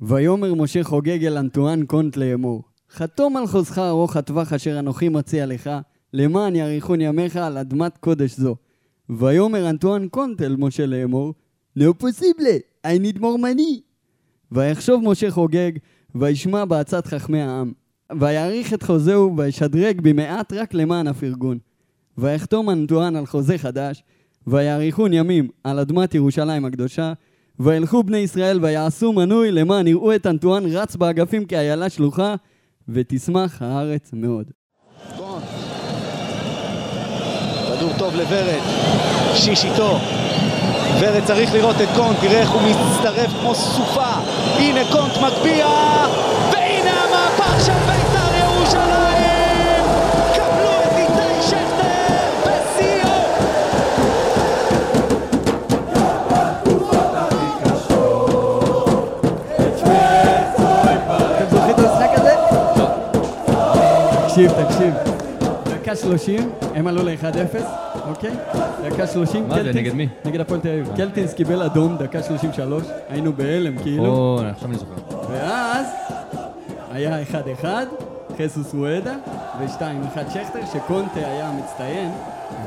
ויאמר משה חוגג אל אנטואן קונט לאמור, חתום על חוזך ארוך הטווח אשר אנוכי מציע לך, למען יאריכון ימיך על אדמת קודש זו. ויאמר אנטואן קונט אל משה לאמור, לא פוסיבלה, need more money. ויחשוב משה חוגג, וישמע בעצת חכמי העם. ויעריך את חוזהו, וישדרג במעט רק למען הפרגון. ויחתום אנטואן על חוזה חדש, ויאריכון ימים על אדמת ירושלים הקדושה, וילכו בני ישראל ויעשו מנוי למען יראו את אנטואן רץ באגפים כאיילה שלוחה, ותשמח הארץ מאוד. כדור טוב לוורד, שיש איתו. ורד צריך לראות את קונט, תראה איך הוא מצטרף כמו סופה. הנה קונט מטביע, תקשיב, תקשיב. דקה 30, הם עלו ל-1-0, אוקיי? דקה 30, מה זה, נגד מי? נגד הפועל תל אביב. קלטינס קיבל אדום, דקה 33, היינו בהלם כאילו. או, עכשיו אני זוכר. ואז היה 1-1, חסוס רואדה, ו-2-1 שכטר, שקונטה היה מצטיין,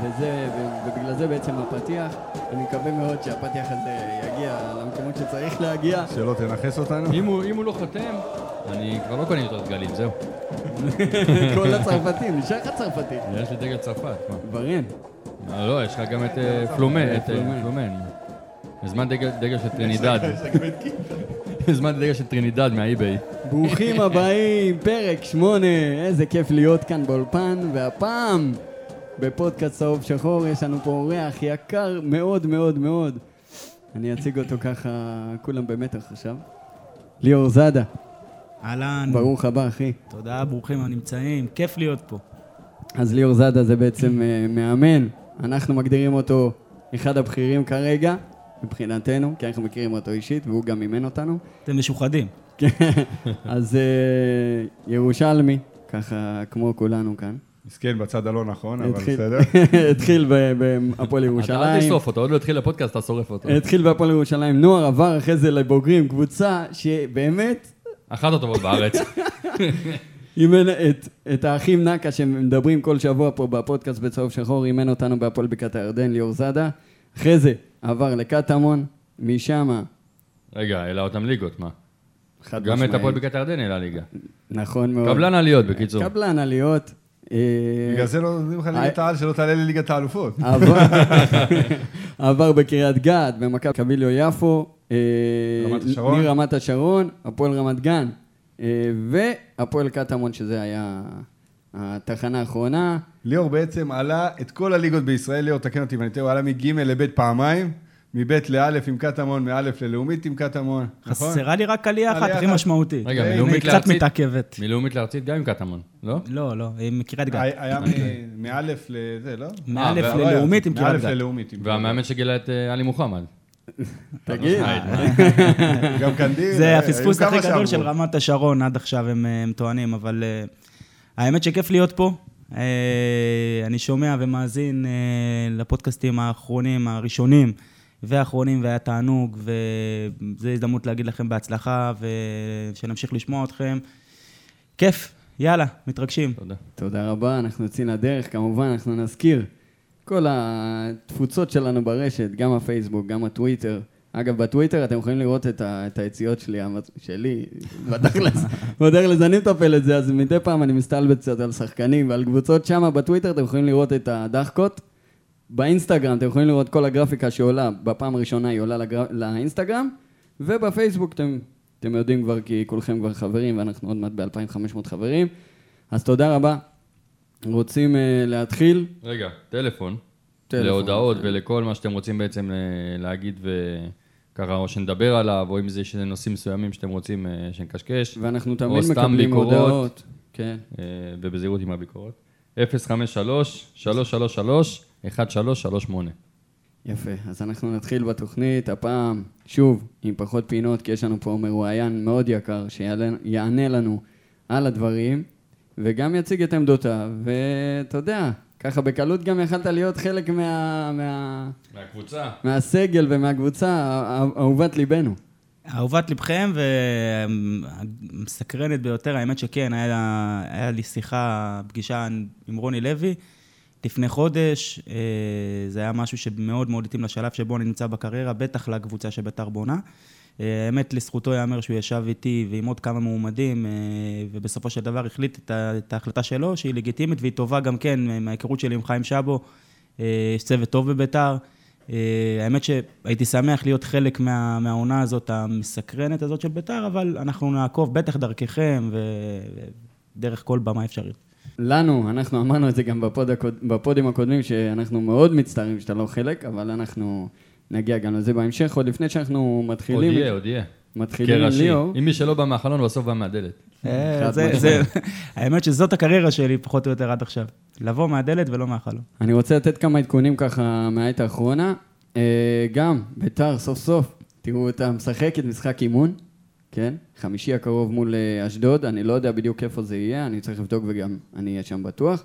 וזה, ובגלל זה בעצם הפתיח. אני מקווה מאוד שהפתיח הזה יגיע למקומות שצריך להגיע. שלא תנכס אותנו. אם הוא אם הוא לא חותם, אני כבר לא קונה יותר דגלים, זהו. כל הצרפתים, נשאר לך צרפתי. יש לי דגל צרפת, מה? ברן. לא, יש לך גם את אה, פלומן, את אה, פלומן. הזמן דגל של טרינידד. הזמן דגל של טרינידד מהאי-ביי. ברוכים הבאים, פרק שמונה, איזה כיף להיות כאן באולפן, והפעם בפודקאסט צהוב שחור יש לנו פה אורח יקר מאוד מאוד מאוד. אני אציג אותו ככה, כולם במתח עכשיו. ליאור זאדה, אהלן. ברוך הבא אחי. תודה, ברוכים הנמצאים. כיף להיות פה. אז ליאור זאדה זה בעצם אה, מאמן, אנחנו מגדירים אותו אחד הבכירים כרגע, מבחינתנו, כי אנחנו מכירים אותו אישית, והוא גם אימן אותנו. אתם משוחדים. כן, אז אה, ירושלמי, ככה כמו כולנו כאן. מסכן בצד הלא נכון, אבל בסדר. התחיל ב- בהפועל אתה אל ירושלים. תשרוף אותו, עוד לא התחיל הפודקאסט, אתה שורף אותו. התחיל בהפועל ירושלים, נוער עבר אחרי זה לבוגרים, קבוצה שבאמת אחת הטובות בארץ. אימן את, את האחים נקה שמדברים כל שבוע פה בפודקאסט בצהוב שחור, אימן אותנו בהפועל בקעת הירדן, ליאור זאדה. אחרי זה עבר לקטמון, משם, רגע, העלה אותם ליגות, מה? חד גם את משמעית. הפועל בקעת הירדן העלה ליגה. נכון מאוד. קבלן עליות, בקיצור. קבלן עליות. אה, בגלל זה לא נותנים לך ליגת העל, שלא תעלה לליגת האלופות. עבר, בקריית גת, במכבי קביליו יפו, אה, רמת השרון. מרמת השרון, הפועל רמת גן, אה, והפועל קטמון, שזה היה התחנה האחרונה. ליאור בעצם עלה את כל הליגות בישראל, ליאור, תקן אותי אם אני טועה, הוא עלה מג' לב' פעמיים, מב' לא' עם קטמון, מא' ללאומית עם קטמון, נכון? חסרה לי רק עלייה אחת הכי. משמעותית. רגע, מלאומית קצת לארצית? מתעכבת. מלאומית לארצית גם עם קטמון, לא? לא, לא, עם קריית גת. היה היה מ- מא' לזה, לא? מא' אה, לא. ללאומית עם קריית גת. ללאומית. והמאמן שגילה את אה, עלי מוחמד. תגיד, גם קנדיל. זה הפספוס הכי גדול. של רמת השרון, עד עכשיו הם, אה, טוענים, אבל אה, האמת שכיף להיות פה. אה, אני שומע ומאזין אה, לפודקאסטים האחרונים, הראשונים והאחרונים, והיה תענוג, וזו הזדמנות להגיד לכם בהצלחה, ושנמשיך לשמוע אתכם. כיף, יאללה, מתרגשים. תודה. תודה רבה, אנחנו יוצאים לדרך, כמובן, אנחנו נזכיר כל התפוצות שלנו ברשת, גם הפייסבוק, גם הטוויטר. אגב, בטוויטר אתם יכולים לראות את, ה, את היציאות שלי, שלי, בתכלס, בתכלס אני מטפל את זה, אז מדי פעם אני מסתלבט קצת על שחקנים ועל קבוצות שם, בטוויטר אתם יכולים לראות את הדחקות. באינסטגרם אתם יכולים לראות כל הגרפיקה שעולה, בפעם הראשונה היא עולה לגר... לאינסטגרם, ובפייסבוק אתם, אתם יודעים כבר, כי כולכם כבר חברים, ואנחנו עוד מעט ב-2500 חברים. אז תודה רבה. רוצים uh, להתחיל? רגע, טלפון. טלפון. להודעות ולכל מה שאתם רוצים בעצם אה, להגיד וככה, או שנדבר עליו, או אם זה נושאים מסוימים שאתם רוצים אה, שנקשקש, ואנחנו תמיד מקבלים ביקורות. הודעות. כן. אה, ובזהירות עם הביקורות. 053-333-1338. יפה, אז אנחנו נתחיל בתוכנית, הפעם, שוב, עם פחות פינות, כי יש לנו פה מרואיין מאוד יקר, שיענה לנו על הדברים, וגם יציג את עמדותיו, ואתה יודע, ככה בקלות גם יכלת להיות חלק מה, מה, מהקבוצה. מהסגל ומהקבוצה, אה- אהובת ליבנו. אהובת לבכם והמסקרנת ביותר, האמת שכן, היה, היה לי שיחה, פגישה עם רוני לוי לפני חודש. אה, זה היה משהו שמאוד מאוד התאים לשלב שבו אני נמצא בקריירה, בטח לקבוצה שביתר בונה. אה, האמת, לזכותו ייאמר שהוא ישב איתי ועם עוד כמה מועמדים, אה, ובסופו של דבר החליט את ההחלטה שלו, שהיא לגיטימית והיא טובה גם כן, מההיכרות שלי עם חיים שבו. יש צוות טוב בביתר. אה, האמת שהייתי שמח להיות חלק מה, מהעונה הזאת, המסקרנת הזאת של ביתר, אבל אנחנו נעקוב בטח דרככם ודרך כל במה אפשרית. לנו, אנחנו אמרנו את זה גם בפוד בפודים הקודמים, שאנחנו מאוד מצטערים שאתה לא חלק, אבל אנחנו נגיע גם לזה בהמשך, עוד לפני שאנחנו מתחילים... עוד יהיה, עוד יהיה. מתחילים עם ליאור. אם מי שלא בא מהחלון, בסוף בא מהדלת. אה, האמת שזאת הקריירה שלי, פחות או יותר עד עכשיו. לבוא מהדלת ולא מהחלון. אני רוצה לתת כמה עדכונים ככה מהעת האחרונה. אה, גם, ביתר, סוף סוף, תראו אותה משחקת משחק אימון, כן? חמישי הקרוב מול אה, אשדוד, אני לא יודע בדיוק איפה זה יהיה, אני צריך לבדוק וגם אני אהיה שם בטוח.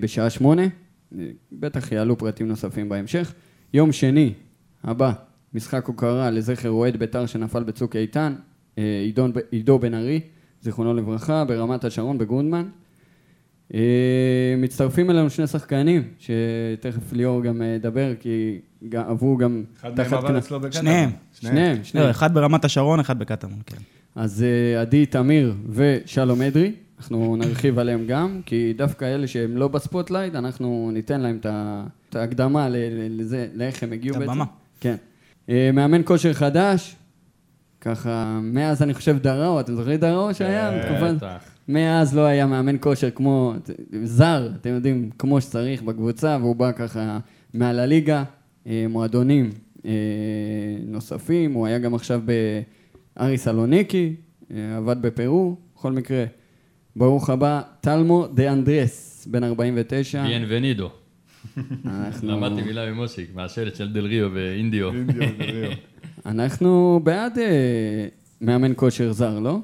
בשעה שמונה, בטח יעלו פרטים נוספים בהמשך. יום שני הבא, משחק הוקרה לזכר אוהד בית"ר שנפל בצוק איתן, אה, עידו בן ארי, זיכרונו לברכה, ברמת השרון בגונדמן. אה, מצטרפים אלינו שני שחקנים, שתכף ליאור גם ידבר, כי עברו גם תחת... אחד מהם עבר אצלו בקטמון. שניהם. שניהם, שניהם. לא, אחד ברמת השרון, אחד בקטמון, כן. אז אה, עדי תמיר ושלום אדרי, אנחנו נרחיב עליהם גם, כי דווקא אלה שהם לא ב spotlight, אנחנו ניתן להם את ההקדמה לזה, לאיך הם הגיעו בעצם. את הבמה. כן. אה, מאמן כושר חדש, ככה, מאז אני חושב דראו, אתם זוכרים דראו שהיה? בטח. מאז לא היה מאמן כושר כמו, זר, אתם יודעים, כמו שצריך בקבוצה, והוא בא ככה מעל הליגה, אה, מועדונים אה, נוספים, הוא היה גם עכשיו בארי סלוניקי, עבד בפרו, בכל מקרה. ברוך הבא, טלמו דה אנדרס, בן 49. ביאנבנידו. למדתי מילה ממושיק, מהשלט של דל ריו ואינדיו. אנחנו בעד אה, מאמן כושר זר, לא?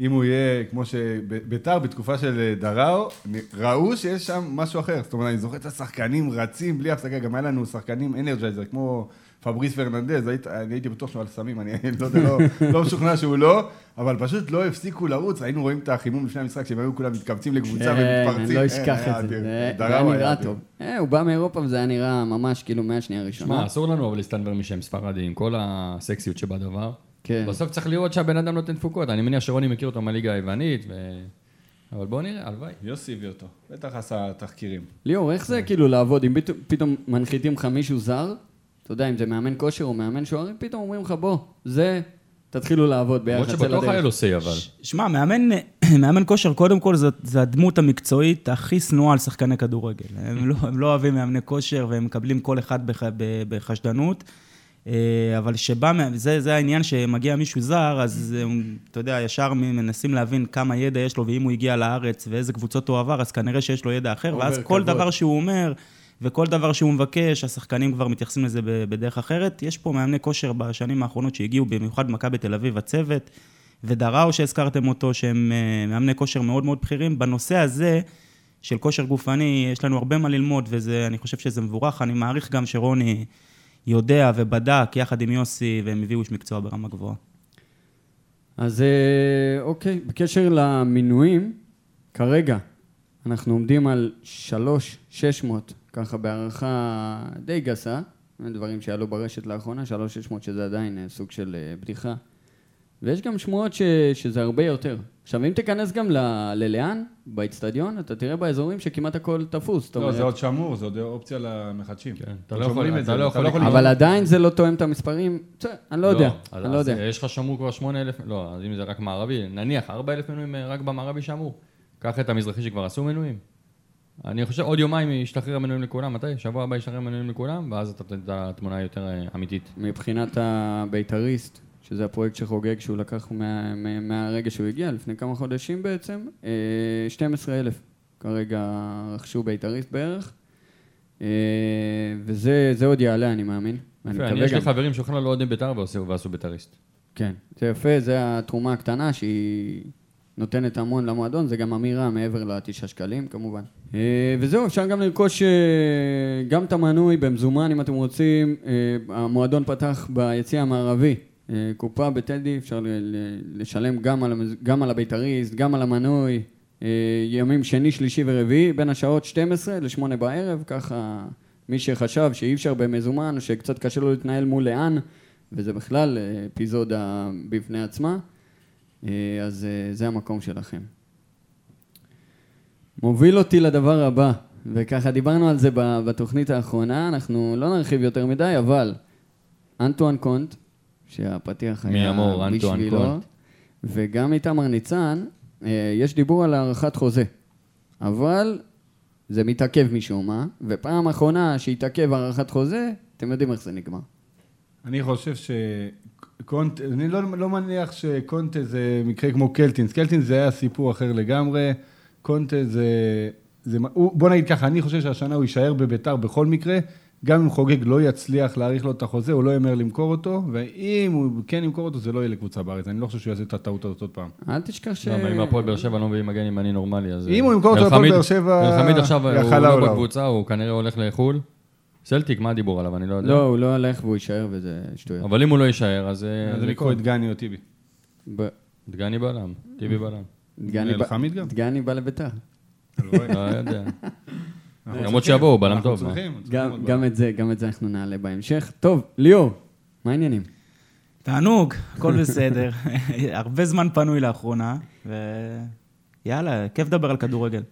אם הוא יהיה, כמו שביתר בתקופה של אה, דראו, ראו שיש שם משהו אחר. זאת אומרת, אני זוכר את השחקנים רצים בלי הפסקה, גם היה לנו שחקנים אנרג'ייזר, כמו פבריס פרננדז, אני הייתי בטוח שהוא על סמים, אני לא לא, לא משוכנע שהוא לא, אבל פשוט לא הפסיקו לרוץ, היינו רואים את החימום לפני המשחק, שהם היו כולם מתקבצים לקבוצה כן, ומתפרצים. אני לא אשכח את זה, זה היה נראה טוב. אה, הוא בא מאירופה וזה היה נראה ממש כאילו מהשנייה הראשונה. שמע, אסור לנו אבל להסתנבר משם ספרדים, כל הסקסיות שבדבר. כן. בסוף צריך לראות שהבן אדם נותן תפוקות, אני מניח שרוני מכיר אותו מהליגה היוונית, ו... אבל בואו נראה, הלוואי. יוסי הביא אותו, בטח עשה תחקירים. ליאור, איך זה כאילו לעבוד, אם פתאום מנחיתים לך מישהו זר, אתה יודע, אם זה מאמן כושר או מאמן שוערים, פתאום אומרים לך, בוא, זה, תתחילו לעבוד ביחד. למרות שבטוח היה לו say אבל. שמע, מאמן, מאמן כושר, קודם כל, זה הדמות המקצועית הכי שנואה על שחקני כדורגל. הם לא, הם לא אוהבים מאמני כושר והם מקבלים כל אחד בח, בחשדנות. אה, אבל שבא, זה, זה העניין שמגיע מישהו זר, אז אתה יודע, ישר מנסים להבין כמה ידע יש לו, ואם הוא הגיע לארץ ואיזה קבוצות הוא עבר, אז כנראה שיש לו ידע אחר, ואז כל כבוד. דבר שהוא אומר... וכל דבר שהוא מבקש, השחקנים כבר מתייחסים לזה בדרך אחרת. יש פה מאמני כושר בשנים האחרונות שהגיעו, במיוחד מכבי תל אביב, הצוות, ודראו שהזכרתם אותו, שהם אה, מאמני כושר מאוד מאוד בכירים. בנושא הזה של כושר גופני, יש לנו הרבה מה ללמוד, ואני חושב שזה מבורך. אני מעריך גם שרוני יודע ובדק יחד עם יוסי, והם הביאו איש מקצוע ברמה גבוהה. אז אה, אוקיי, בקשר למינויים, כרגע אנחנו עומדים על 3,600 ככה בהערכה די גסה, דברים שעלו ברשת לאחרונה, 3600 שזה עדיין אה, סוג של אה, בדיחה. ויש גם שמועות ש, שזה הרבה יותר. עכשיו, אם תיכנס גם ל, ללאן, באיצטדיון, אתה תראה באזורים שכמעט הכל תפוס. לא, זה עוד שמור, זה עוד אופציה למחדשים. כן, אתה לא יכול, אתה לא יכול... אבל עדיין זה לא תואם את המספרים, אני לא יודע, לא, אני לא יודע. יש לך שמור כבר 8,000, לא, אז אם זה רק מערבי, נניח 4,000 מנויים אה, רק במערבי שמור. קח את המזרחי שכבר עשו מנויים. אני חושב עוד יומיים ישתחרר המנויים לכולם, מתי? שבוע הבא ישתחרר המנויים לכולם, ואז אתה תתן את התמונה היותר אה, אמיתית. מבחינת הבית"ריסט, שזה הפרויקט שחוגג, שהוא לקח מה, מה, מהרגע שהוא הגיע, לפני כמה חודשים בעצם, 12,000 אה, כרגע רכשו בית"ריסט בערך, אה, וזה עוד יעלה, אני מאמין. יפה, אני יש לי חברים שבכלל לא אוהדים בית"ר ועשו בית"ריסט. כן, זה יפה, זה התרומה הקטנה שהיא... נותנת המון למועדון, זה גם אמירה מעבר לתשעה שקלים כמובן. אה, וזהו, אפשר גם לרכוש אה, גם את המנוי במזומן אם אתם רוצים. אה, המועדון פתח ביציע המערבי קופה בטדי, אפשר לשלם גם על, גם על הבית"ריסט, גם על המנוי, ימים שני, שלישי ורביעי, בין השעות 12 ל-8 בערב, ככה מי שחשב שאי אפשר במזומן, שקצת קשה לו להתנהל מול לאן, וזה בכלל אפיזודה בפני עצמה, אז אה, זה המקום שלכם. מוביל אותי לדבר הבא, וככה דיברנו על זה בתוכנית האחרונה, אנחנו לא נרחיב יותר מדי, אבל אנטואן קונט, שהפתיח מי היה אמור, אנטואן בשבילו, קונט. וגם איתמר ניצן, אה, יש דיבור על הארכת חוזה, אבל זה מתעכב משום מה, ופעם אחרונה שהתעכב הארכת חוזה, אתם יודעים איך זה נגמר. אני חושב שקונט, אני לא, לא מניח שקונטה זה מקרה כמו קלטינס. קלטינס זה היה סיפור אחר לגמרי. קונטה זה... זה הוא, בוא נגיד ככה, אני חושב שהשנה הוא יישאר בביתר בכל מקרה. גם אם חוגג לא יצליח להאריך לו את החוזה, הוא לא יאמר למכור אותו, ואם הוא כן ימכור אותו, זה לא יהיה לקבוצה בארץ. אני לא חושב שהוא יעשה את הטעות הזאת עוד פעם. אל תשכח ש... לא, אבל אם הפועל באר שבע לא מביא מגן ימני נורמלי, אז... אם הוא ימכור אותו להפועל באר שבע, אלחמיד עכשיו הוא לא. בקבוצה, הוא כנראה הולך לחו"ל. סלטיק, מה הדיבור עליו? אני לא יודע. לא, הוא לא הולך והוא יישאר וזה שטויות. אבל אם הוא לא יישאר, אז... אה, אז זה לקרוא יקרה. את גני או טיבי. ב- דגני בלם, טיבי בלם. דגני בא- אלחמיד גם? דגני בא לביתר. לא יודע. אנחנו למרות שיבואו, בלם אנחנו טוב, גם, את זה, גם את זה אנחנו נעלה בהמשך. טוב, ליאור, מה העניינים? תענוג, הכל בסדר. הרבה זמן פנוי לאחרונה, ויאללה, כיף לדבר על כדורגל.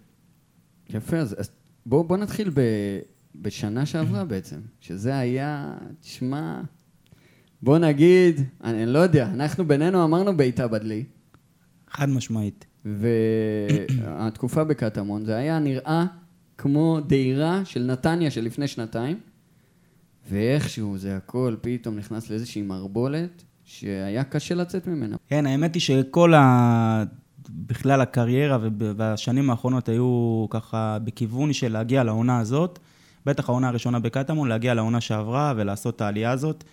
יפה, אז, בואו בוא נתחיל ב, בשנה שעברה בעצם, שזה היה, תשמע, בוא נגיד, אני, אני לא יודע, אנחנו בינינו אמרנו בעיטה בדלי, חד משמעית. והתקופה בקטמון, זה היה נראה כמו דהירה של נתניה של לפני שנתיים, ואיכשהו זה הכל פתאום נכנס לאיזושהי מערבולת, שהיה קשה לצאת ממנה. כן, האמת היא שכל ה... בכלל הקריירה והשנים האחרונות היו ככה בכיוון של להגיע לעונה הזאת. בטח העונה הראשונה בקטמון, להגיע לעונה שעברה ולעשות את העלייה הזאת.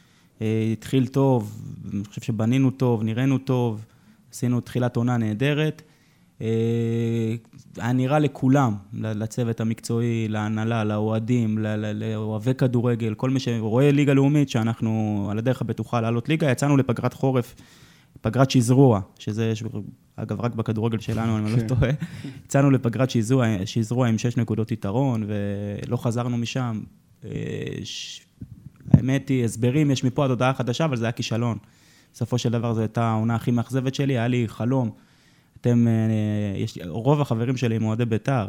אה, התחיל טוב, אני חושב שבנינו טוב, נראינו טוב, עשינו תחילת עונה נהדרת. אה, היה נראה לכולם, לצוות המקצועי, להנהלה, לאוהדים, לאוהבי כדורגל, כל מי שרואה ליגה לאומית, שאנחנו על הדרך הבטוחה לעלות ליגה, יצאנו לפגרת חורף, פגרת שזרוע, שזה, אגב, רק בכדורגל שלנו, אני לא טועה. יצאנו לפגרת שזרוע, שזרוע עם שש נקודות יתרון, ולא חזרנו משם. אה, ש- האמת היא, הסברים יש מפה עד הודעה חדשה, אבל זה היה כישלון. בסופו של דבר זו הייתה העונה הכי מאכזבת שלי, היה לי חלום. אתם, אה, יש, רוב החברים שלי הם אוהדי בית"ר,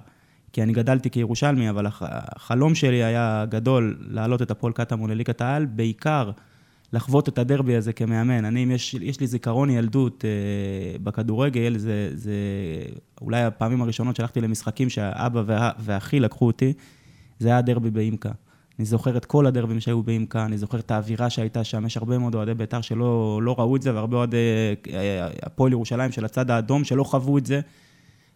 כי אני גדלתי כירושלמי, אבל הח- החלום שלי היה גדול להעלות את הפועל קטמון לליגת העל, בעיקר לחוות את הדרבי הזה כמאמן. אני, אם יש, יש לי זיכרון ילדות אה, בכדורגל, זה, זה אולי הפעמים הראשונות שהלכתי למשחקים שהאבא וה, ואחי לקחו אותי, זה היה הדרבי באימקה. אני זוכר את כל הדרבים שהיו באימקה, אני זוכר את האווירה שהייתה שם, יש הרבה מאוד אוהדי בית"ר שלא לא ראו את זה, והרבה אוהדי אה, הפועל ירושלים של הצד האדום שלא חוו את זה.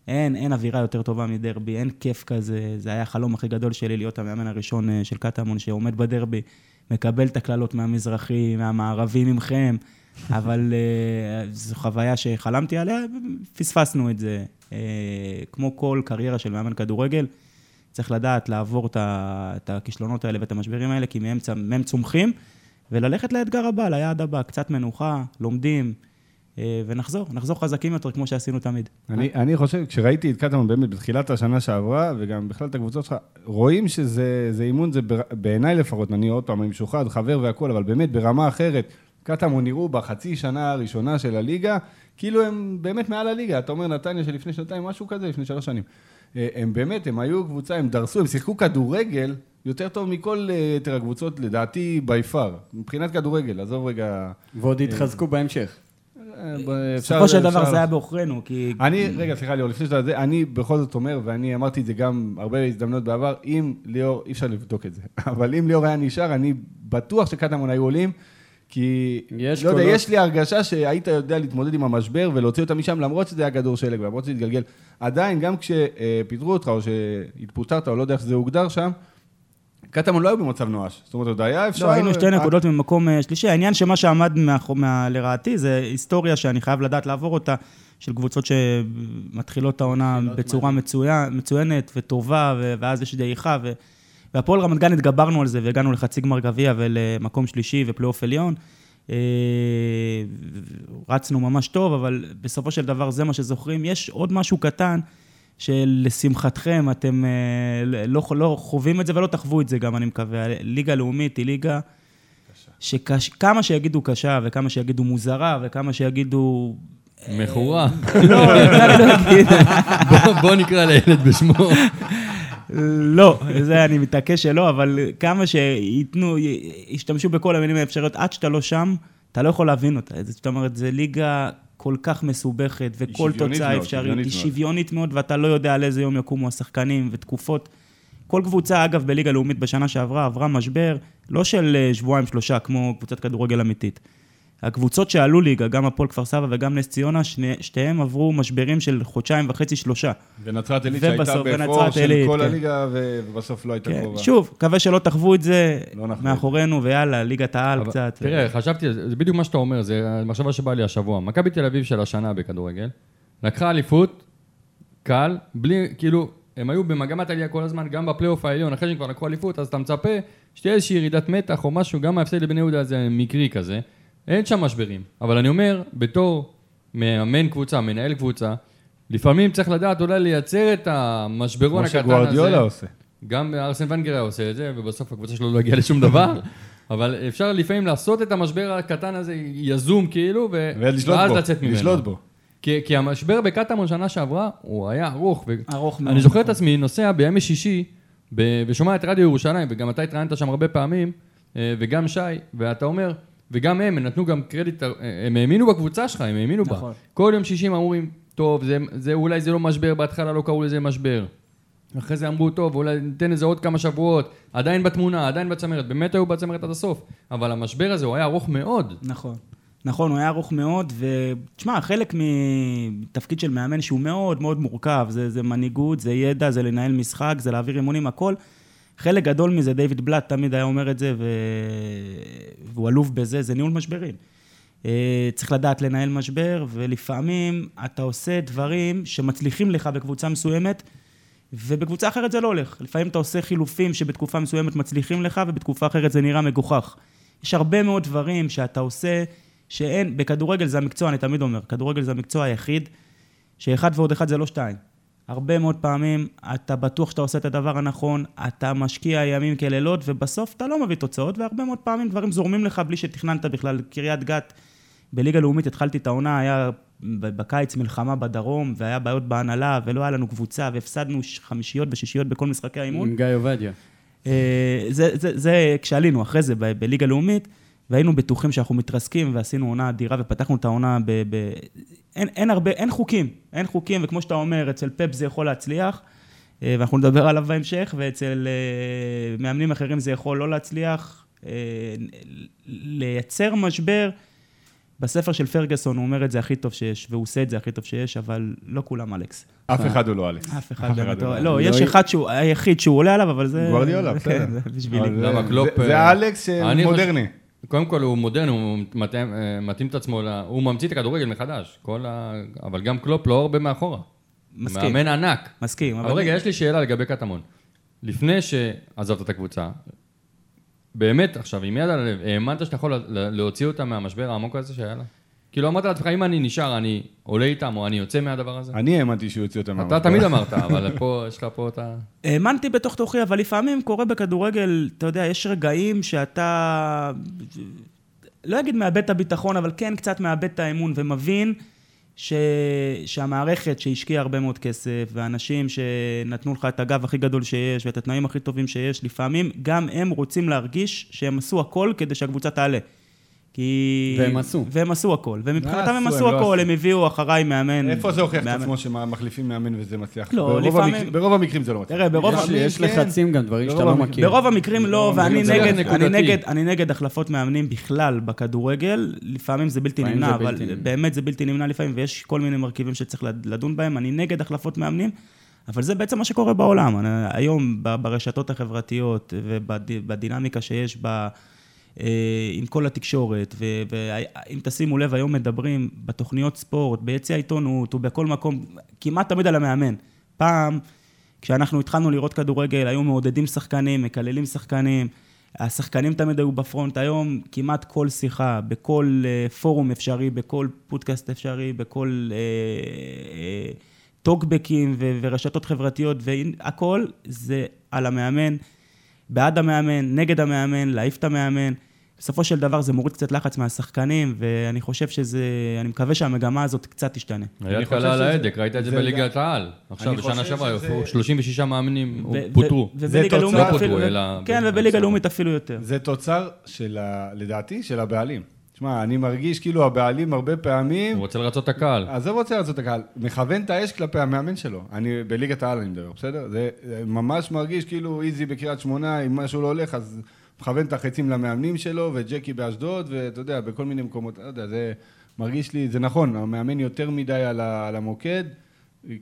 אין, אין אווירה יותר טובה מדרבי, אין כיף כזה. זה היה החלום הכי גדול שלי להיות המאמן הראשון אה, של קטמון שעומד בדרבי, מקבל את הקללות מהמזרחי, מהמערבי, ממכם, אבל אה, זו חוויה שחלמתי עליה, פספסנו את זה. אה, כמו כל קריירה של מאמן כדורגל, צריך לדעת לעבור את הכישלונות האלה ואת המשברים האלה, כי מהם, צומחים, וללכת לאתגר הבא, ליעד הבא, קצת מנוחה, לומדים, ונחזור, נחזור חזקים יותר כמו שעשינו תמיד. אני, אני חושב, כשראיתי את קטמון באמת בתחילת השנה שעברה, וגם בכלל את הקבוצות שלך, רואים שזה זה אימון, זה בעיניי לפחות, אני עוד פעם, אני משוחד, חבר והכול, אבל באמת ברמה אחרת. קטמון נראו בחצי שנה הראשונה של הליגה, כאילו הם באמת מעל הליגה. אתה אומר נתניה שלפני שנתיים, משהו כזה, לפני שלוש שנים. אה, הם באמת, הם היו קבוצה, הם דרסו, הם שיחקו כדורגל יותר טוב מכל אה, יתר הקבוצות, לדעתי, בי פאר. מבחינת כדורגל, עזוב רגע... ועוד יתחזקו בהמשך. אה, בסופו של דבר זה היה בעוכרינו, כי אני, רגע, סליחה ליאור, לפני שאתה זה, אני בכל זאת אומר, ואני אמרתי את זה גם הרבה הזדמנויות בעבר, אם ליאור, אי אפשר לבדוק את זה, אבל אם ליאור היה נשאר, אני בטוח שקטמון היו עולים, כי, יש לא יודע. יש לי הרגשה שהיית יודע להתמודד עם המשבר ולהוציא אותם משם, למרות שזה היה כדור שלג, ולמרות שזה התגלגל. עדיין, גם כשפיטרו אותך, או שהתפוטרת, או לא יודע איך זה הוגדר שם, קטמון לא היו במצב נואש. זאת אומרת, עוד היה אפשר... לא, היינו שתי נקודות ממקום אה, שלישי. העניין שמה שעמד לרעתי זה היסטוריה שאני חייב לדעת לעבור אותה, של קבוצות שמתחילות העונה בצורה מצוינת וטובה, ואז יש דעיכה. והפועל רמת גן התגברנו על זה והגענו לחצי גמר גביע ולמקום שלישי ופלייאוף עליון. אה, רצנו ממש טוב, אבל בסופו של דבר זה מה שזוכרים. יש עוד משהו קטן, שלשמחתכם אתם אה, לא, לא חווים את זה ולא תחוו את זה גם, אני מקווה. ליגה לאומית היא ליגה שכמה שיגידו קשה, וכמה שיגידו מוזרה, וכמה שיגידו... מכורה. לא. בוא- נקרא לילד בשמו. לא, זה אני מתעקש שלא, אבל כמה שייתנו, ישתמשו בכל המילים האפשריות, עד שאתה לא שם, אתה לא יכול להבין אותה. זאת אומרת, זו ליגה כל כך מסובכת, וכל תוצאה אפשרית שוויונית היא מאוד. שוויונית מאוד, ואתה לא יודע על איזה יום יקומו השחקנים ותקופות. כל קבוצה, אגב, בליגה לאומית בשנה שעברה, עברה משבר, לא של אה, שבועיים-שלושה, כמו קבוצת כדורגל אמיתית. הקבוצות שעלו ליגה, גם הפועל כפר סבא וגם נס ציונה, שני, שתיהם עברו משברים של חודשיים וחצי, שלושה. ונצרת עילית שהייתה באפור של עילית, כל כן. הליגה, ו- ובסוף לא הייתה כן, קרובה. שוב, מקווה שלא תחוו את זה לא מאחורינו, ויאללה, ליגת העל אבל קצת. תראה, חשבתי, על זה זה בדיוק מה שאתה אומר, זה המחשבה שבאה לי השבוע. מכבי תל אביב של השנה בכדורגל, לקחה אליפות, קל, בלי, כאילו, הם היו במגמת עלייה כל הזמן, גם בפלייאוף העליון, אחרי שהם כבר לקחו אליפות, אז אתה מצפה שתהיה איזושהי ירידת מתח או משהו, גם ההפסד לבני יהודה זה מקרי כזה. אין שם משברים. אבל אני אומר, בתור מאמן קבוצה, מנהל קבוצה, לפעמים צריך לדעת אולי לייצר את המשברון כמו הקטן הזה. שגוארדיולה עושה. גם ארסן ונגר היה עושה את זה, ובסוף הקבוצה שלו לא הגיעה לשום דבר. אבל אפשר לפעמים לעשות את המשבר הקטן הזה יזום כאילו, ו... ולשלוט ואז בו. לצאת ממנו. לשלוט בו. כי, כי המשבר בקטמון שנה שעברה, הוא היה ארוך. ו... ארוך מאוד. אני זוכר את עצמי נוסע בימי שישי, ב... ושומע את רדיו ירושלים, וגם אתה התראיינת שם הרבה פעמים, אה, וגם שי, ואתה אומר, וגם הם, הם נתנו גם קרדיט, אה, הם האמינו בקבוצה שלך, הם האמינו בה. נכון. כל יום שישי הם אומרים, טוב, זה, זה אולי זה לא משבר, בהתחלה לא קראו לזה משבר. אחרי זה אמרו, טוב, אולי ניתן לזה עוד כמה שבועות, עדיין בתמונה, עדיין בצמרת, באמת היו בצמרת עד הסוף, אבל המשבר הזה הוא היה ארוך מאוד. נכון. נכון, הוא היה ארוך מאוד, ותשמע, חלק מתפקיד של מאמן שהוא מאוד מאוד מורכב, זה, זה מנהיגות, זה ידע, זה לנהל משחק, זה להעביר אימונים, הכל. חלק גדול מזה, דיוויד בלאט תמיד היה אומר את זה, ו... והוא אלוף בזה, זה ניהול משברים. אה, צריך לדעת לנהל משבר, ולפעמים אתה עושה דברים שמצליחים לך בקבוצה מסוימת, ובקבוצה אחרת זה לא הולך. לפעמים אתה עושה חילופים שבתקופה מסוימת מצליחים לך, ובתקופה אחרת זה נראה מגוחך. יש הרבה מאוד דברים שאתה עושה, שאין, בכדורגל זה המקצוע, אני תמיד אומר, כדורגל זה המקצוע היחיד, שאחד ועוד אחד זה לא שתיים. הרבה מאוד פעמים אתה בטוח שאתה עושה את הדבר הנכון, אתה משקיע ימים כלילות, ובסוף אתה לא מביא תוצאות, והרבה מאוד פעמים דברים זורמים לך בלי שתכננת בכלל. קריית גת, בליגה לאומית התחלתי את העונה, היה בקיץ מלחמה בדרום, והיה בעיות בהנהלה, ולא היה לנו קבוצה, והפסדנו חמישיות ושישיות בכל משחקי האימון. עם גיא עובדיה. אה, זה, זה, זה כשעלינו אחרי זה ב- בליגה לאומית, והיינו בטוחים שאנחנו מתרסקים, ועשינו עונה אדירה, ופתחנו את העונה ב... ב... אין, אין הרבה, אין חוקים, אין חוקים, וכמו שאתה אומר, אצל פפ זה יכול להצליח, אה, ואנחנו נדבר עליו בהמשך, ואצל אה, מאמנים אחרים זה יכול לא להצליח. אה, לייצר משבר, בספר של פרגוסון הוא אומר את זה הכי טוב שיש, והוא עושה את זה הכי טוב שיש, אבל לא כולם אלכס. אף אחד הוא לא אלכס. אף אחד באמת הוא לא... לא. לא, לא יש י- אחד שהוא היחיד שהוא עולה עליו, אבל זה... גוארדיולה, בסדר. כן, זה בשבילי. זה- אה, אני חושב- מודרני. קודם כל הוא מודרני, הוא מתאים, מתאים את עצמו, ל... הוא ממציא את הכדורגל מחדש, כל ה... אבל גם קלופ לא הרבה מאחורה. מסכים. מאמן ענק. מסכים, אבל רגע, יש לי שאלה לגבי קטמון. לפני שעזבת את הקבוצה, באמת עכשיו, עם יד על הלב, האמנת שאתה יכול לה- להוציא אותה מהמשבר העמוק הזה שהיה לה? כאילו אמרת לעצמך, אם אני נשאר, אני עולה איתם, או אני יוצא מהדבר הזה? אני האמנתי שהוא יוציא אותם אתה מהמשבר. תמיד אמרת, אבל פה, יש לך פה את ה... האמנתי בתוך תוכי, אבל לפעמים קורה בכדורגל, אתה יודע, יש רגעים שאתה, לא אגיד מאבד את הביטחון, אבל כן קצת מאבד את האמון, ומבין ש... שהמערכת שהשקיעה הרבה מאוד כסף, ואנשים שנתנו לך את הגב הכי גדול שיש, ואת התנאים הכי טובים שיש, לפעמים גם הם רוצים להרגיש שהם עשו הכל כדי שהקבוצה תעלה. כי... והם עשו. והם עשו הכל. ומבחינתם מה הם עשו? לא הכל. הם הביאו אחריי מאמן. איפה זה הוכיח את. עצמו שמחליפים מאמן וזה מצליח? לא, ברוב לפעמים- המקרים- ברוב המקרים זה לא מצליח. תראה, ברוב יש- יש כן. לחצים גם, דברים שאתה לא המקרים- מכיר. ברוב המקרים לא, לא, ואני נגד. אני נגד, אני נגד החלפות מאמנים בכלל בכדורגל, לפעמים זה בלתי נמנע, אבל. באמת זה בלתי נמנע לפעמים, ויש כל מיני מרכיבים שצריך לד- לדון בהם, אני נגד החלפות מאמנים, אבל זה בעצם מה שקורה בעולם. אני- היום ב- ברשתות החברתיות ובדינמיקה שיש אה, עם כל התקשורת, ואם תשימו לב, היום מדברים בתוכניות ספורט, ביציע העיתונות ובכל מקום, כמעט תמיד על המאמן. פעם, כשאנחנו התחלנו לראות כדורגל, היו מעודדים שחקנים, מקללים שחקנים. השחקנים תמיד היו בפרונט. היום כמעט כל שיחה, בכל אה, פורום אפשרי, בכל פודקאסט אפשרי, בכל אה, אה, טוקבקים ורשתות חברתיות, והכל זה על המאמן, בעד המאמן, נגד המאמן, להעיף את המאמן. בסופו של דבר זה מוריד קצת לחץ מהשחקנים, ואני חושב שזה, אני מקווה שהמגמה הזאת קצת תשתנה. היד חושב קלה על ההדק, ראית את זה בליגת העל. עכשיו, בשנה שעברה, שזה- 36 מאמנים פוטרו. ובליגה לאומית לא אפילו, אלא- כן, ובליגה. לאומית אפילו יותר. זה תוצר של, ה... לדעתי, של הבעלים. תשמע, אני מרגיש כאילו הבעלים הרבה פעמים, הוא רוצה לרצות את הקהל. עזוב רוצה לעשות את הקהל, מכוון את האש כלפי המאמן שלו. אני, בליגת העל אני מדבר, בסדר? זה זה ממש מרגיש כאילו איזי בקריית שמונה, אם משהו לא הולך, אז מכוון את החצים למאמנים שלו, וג'קי באשדוד, ואתה יודע, בכל מיני מקומות, לא יודע, זה מרגיש לי, זה נכון, המאמן יותר מדי על, ה, על המוקד,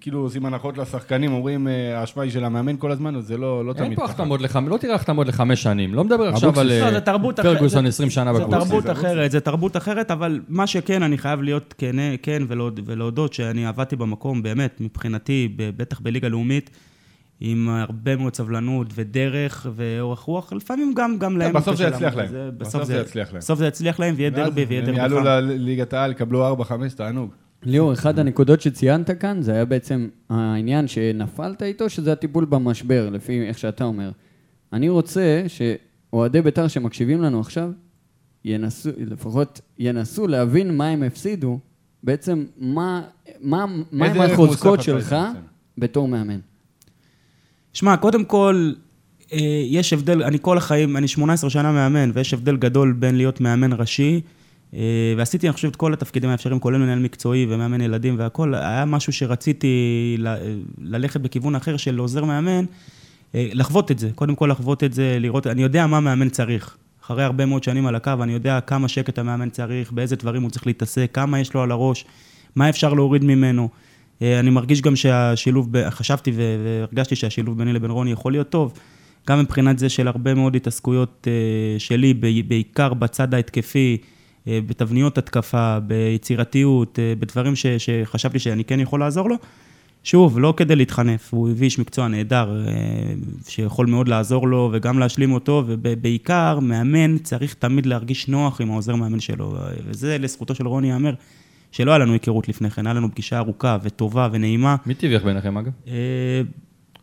כאילו עושים הנחות לשחקנים, אומרים, אה, האשמה היא של המאמן כל הזמן, אז זה לא, לא תמיד אין פה ככה. החתמות לחמש, לא תראה החתמות לחמש שנים. לא מדבר עכשיו על לא, אה, תרבות. פרגוסון זה- 20 שנה זה בקבוצה. תרבות זה אחרת, זה תרבות אחרת, אבל מה שכן, אני חייב להיות כן, כן ולהוד- ולהודות שאני עבדתי במקום, באמת, מבחינתי, בטח בליגה לאומית, עם הרבה מאוד סבלנות ודרך ואורך רוח, לפעמים גם, גם להם. בסוף זה יצליח להם. בסוף זה יצליח להם. בסוף זה יצליח להם, ויהיה דרבי, ויהיה הם דרבי יעלו חם. לליגת העל, יקבלו 4-5, תענוג. ליאור, אחד הנקודות שציינת כאן, זה היה בעצם העניין שנפלת איתו, שזה הטיפול במשבר, לפי איך שאתה אומר. אני רוצה שאוהדי בית"ר שמקשיבים לנו עכשיו, ינסו, לפחות ינסו להבין מה הם הפסידו, בעצם מה, מה, מה הם החוזקות שלך? בתור מאמן. שמע, קודם כל, אה, יש הבדל, אני כל החיים, אני 18 שנה מאמן, ויש הבדל גדול בין להיות מאמן ראשי, אה, ועשיתי, אני חושב, את כל התפקידים האפשריים, כולל מנהל מקצועי ומאמן ילדים והכול. היה משהו שרציתי ל- ללכת בכיוון אחר של עוזר מאמן, אה, לחוות את זה. קודם כל לחוות את זה, לראות, אני יודע מה מאמן צריך. אחרי הרבה מאוד שנים על הקו, אני יודע כמה שקט המאמן צריך, באיזה דברים הוא צריך להתעסק, כמה יש לו על הראש, מה אפשר להוריד ממנו. אה, אני מרגיש גם שהשילוב, ב- חשבתי והרגשתי שהשילוב ביני לבין רוני יכול להיות טוב, גם מבחינת זה של הרבה מאוד התעסקויות אה, שלי, בעיקר בצד ההתקפי, אה, בתבניות התקפה, ביצירתיות, בדברים ש- שחשבתי שאני כן יכול לעזור לו. שוב, לא כדי להתחנף, הוא הביא איש מקצוע נהדר, שיכול מאוד לעזור לו וגם להשלים אותו, ובעיקר, מאמן צריך תמיד להרגיש נוח עם העוזר מאמן שלו, וזה לזכותו של רוני ייאמר, שלא היה לנו היכרות לפני כן, היה לנו פגישה ארוכה וטובה ונעימה. מי תיווך ביניכם, אגב? אה,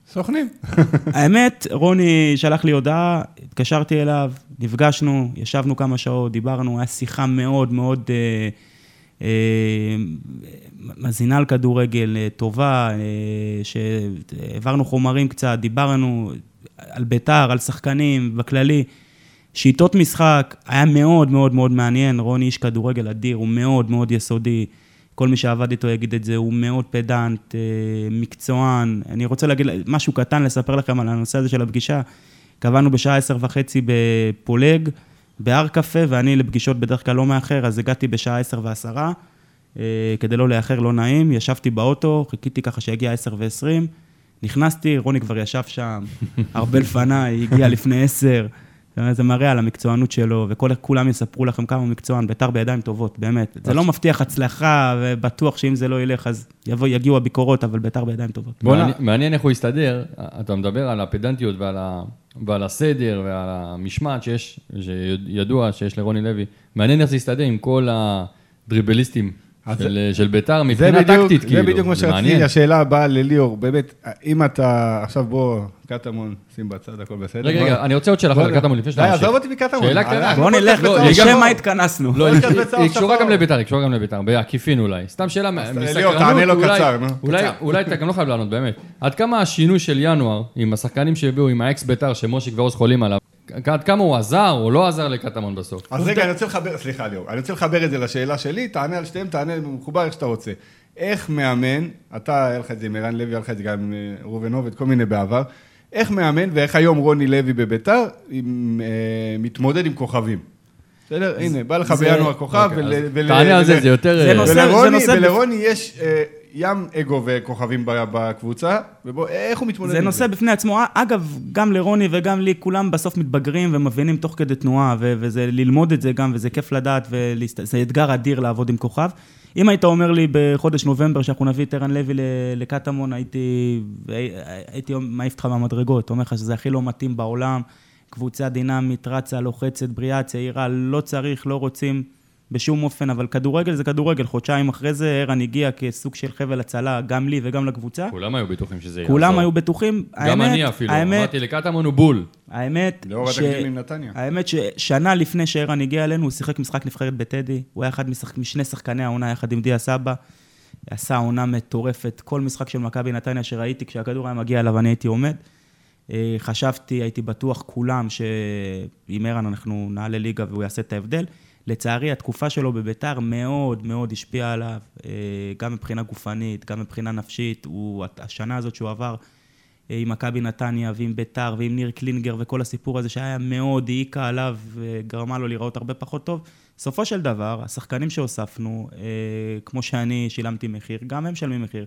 סוכנים. האמת, רוני שלח לי הודעה, התקשרתי אליו, נפגשנו, ישבנו כמה שעות, דיברנו, הייתה שיחה מאוד מאוד אה, אה, מזינה על כדורגל, אה, טובה, אה, שהעברנו חומרים קצת, דיברנו על בית"ר, על שחקנים, בכללי. שיטות משחק, היה מאוד מאוד מאוד מעניין, רוני איש כדורגל אדיר, הוא מאוד מאוד יסודי. כל מי שעבד איתו יגיד את זה, הוא מאוד פדנט, אה, מקצוען. אני רוצה להגיד משהו קטן, לספר לכם על הנושא הזה של הפגישה. קבענו בשעה עשר וחצי בפולג, בהר קפה, ואני לפגישות בדרך כלל לא מאחר, אז הגעתי בשעה עשר ועשרה, אה, כדי לא לאחר, לא נעים. ישבתי באוטו, חיכיתי ככה שיגיע עשר ועשרים. נכנסתי, רוני כבר ישב שם, הרבה לפניי, הגיע לפני עשר. זה מראה על המקצוענות שלו, וכולם יספרו לכם כמה הוא מקצוען, בית"ר בידיים טובות, באמת. זה לא מבטיח הצלחה, ובטוח שאם זה לא ילך, אז יבוא, יגיעו הביקורות, אבל בית"ר בידיים טובות. מעניין- מעניין איך הוא יסתדר, אתה מדבר על הפדנטיות ועל, ה, ועל הסדר ועל המשמעת שיש, שידוע שיש לרוני לוי, מעניין איך זה יסתדר עם כל הדריבליסטים של, של ביתר זה מבחינה בדיוק, טקטית, זה כאילו, בדיוק מה זה שרציתי. השאלה הבאה לליאור, באמת, אם אתה, עכשיו בוא, קטמון, שים בצד, הכל בסדר. רגע, בוא- רגע, אני רוצה עוד שאלה בוא- אחת על קטמון לפני שאתה די, ממשיך. עזוב אותי מקטמון. שאלה קטנה. אנחנו בואו נלך, פודקאסט לא, לשם גם- מה התכנסנו? לא, היא- קשורה. גם לביתר, היא קשורה גם לביתר, בעקיפין אולי. סתם שאלה מסקרנות, ליאור, תענה לו אולי- קצר, נו. אולי- קצר. אולי אתה גם לא חייב לענות, באמת. עד כמה השינוי של ינואר, עם השחקנים שהביאו, עם האקס ביתר, שמושיק ועוז חולים עליו, עד כמה הוא עזר או לא עזר לקטמון בסוף? אז רגע, אני רוצה לחבר, סליחה ליאור, אני רוצה לחבר את זה לשאלה שלי, תענה על שתיהם, תענה מחובר איך שאתה רוצה. איך מאמן, אתה, היה לך את זה עם ערן לוי, היה לך את זה גם עם אה, ראובן עובד, כל מיני בעבר, איך מאמן ואיך היום רוני לוי בביתר אה, מתמודד עם כוכבים. בסדר? הנה, בא לך זה- בינואר כוכב, ולרוני יש אה, ים אגו וכוכבים בקבוצה, ובוא, איך הוא מתמודד זה עם נושא בפני עצמו. אגב, גם לרוני וגם לי, כולם בסוף מתבגרים ומבינים תוך כדי תנועה, ו- וזה ללמוד את זה גם, וזה כיף לדעת, וזה אתגר אדיר לעבוד עם כוכב. אם היית אומר לי בחודש נובמבר שאנחנו נביא את ערן לוי לקטמון, הייתי, הייתי מעיף אותך מהמדרגות, אומר לך שזה הכי לא מתאים בעולם. קבוצה דינמית, רצה, לוחצת, בריאה, צעירה, לא צריך, לא רוצים בשום אופן, אבל כדורגל זה כדורגל. חודשיים אחרי זה ערן הגיע כסוג של חבל הצלה, גם לי וגם לקבוצה. כולם היו בטוחים שזה יעזור. כולם היו בטוחים. גם האמת, אני אפילו. האמת, אמרתי לקטמון הוא בול. האמת, לאור התקדים עם נתניה. האמת ששנה לפני שערן הגיע אלינו, הוא שיחק משחק נבחרת בטדי. הוא היה אחד משחק, משני שחקני העונה יחד עם דיה סבא. עשה עונה מטורפת. כל משחק של מכבי נתניה שראיתי, כשהכדור היה מגיע אליו, אני הייתי עומד. אה, חשבתי, הייתי בטוח כולם שעם ערן אנחנו נעלה ליגה והוא יעשה את ההבדל. לצערי, התקופה שלו בביתר מאוד מאוד השפיעה עליו, אה, גם מבחינה גופנית, גם מבחינה נפשית. הוא, השנה הזאת שהוא עבר אה, עם מכבי נתניה ועם ביתר ועם ניר קלינגר וכל הסיפור הזה שהיה מאוד העיקה עליו וגרמה לו להיראות הרבה פחות טוב. בסופו של דבר, השחקנים שהוספנו, אה, כמו שאני שילמתי מחיר, גם הם משלמים מחיר.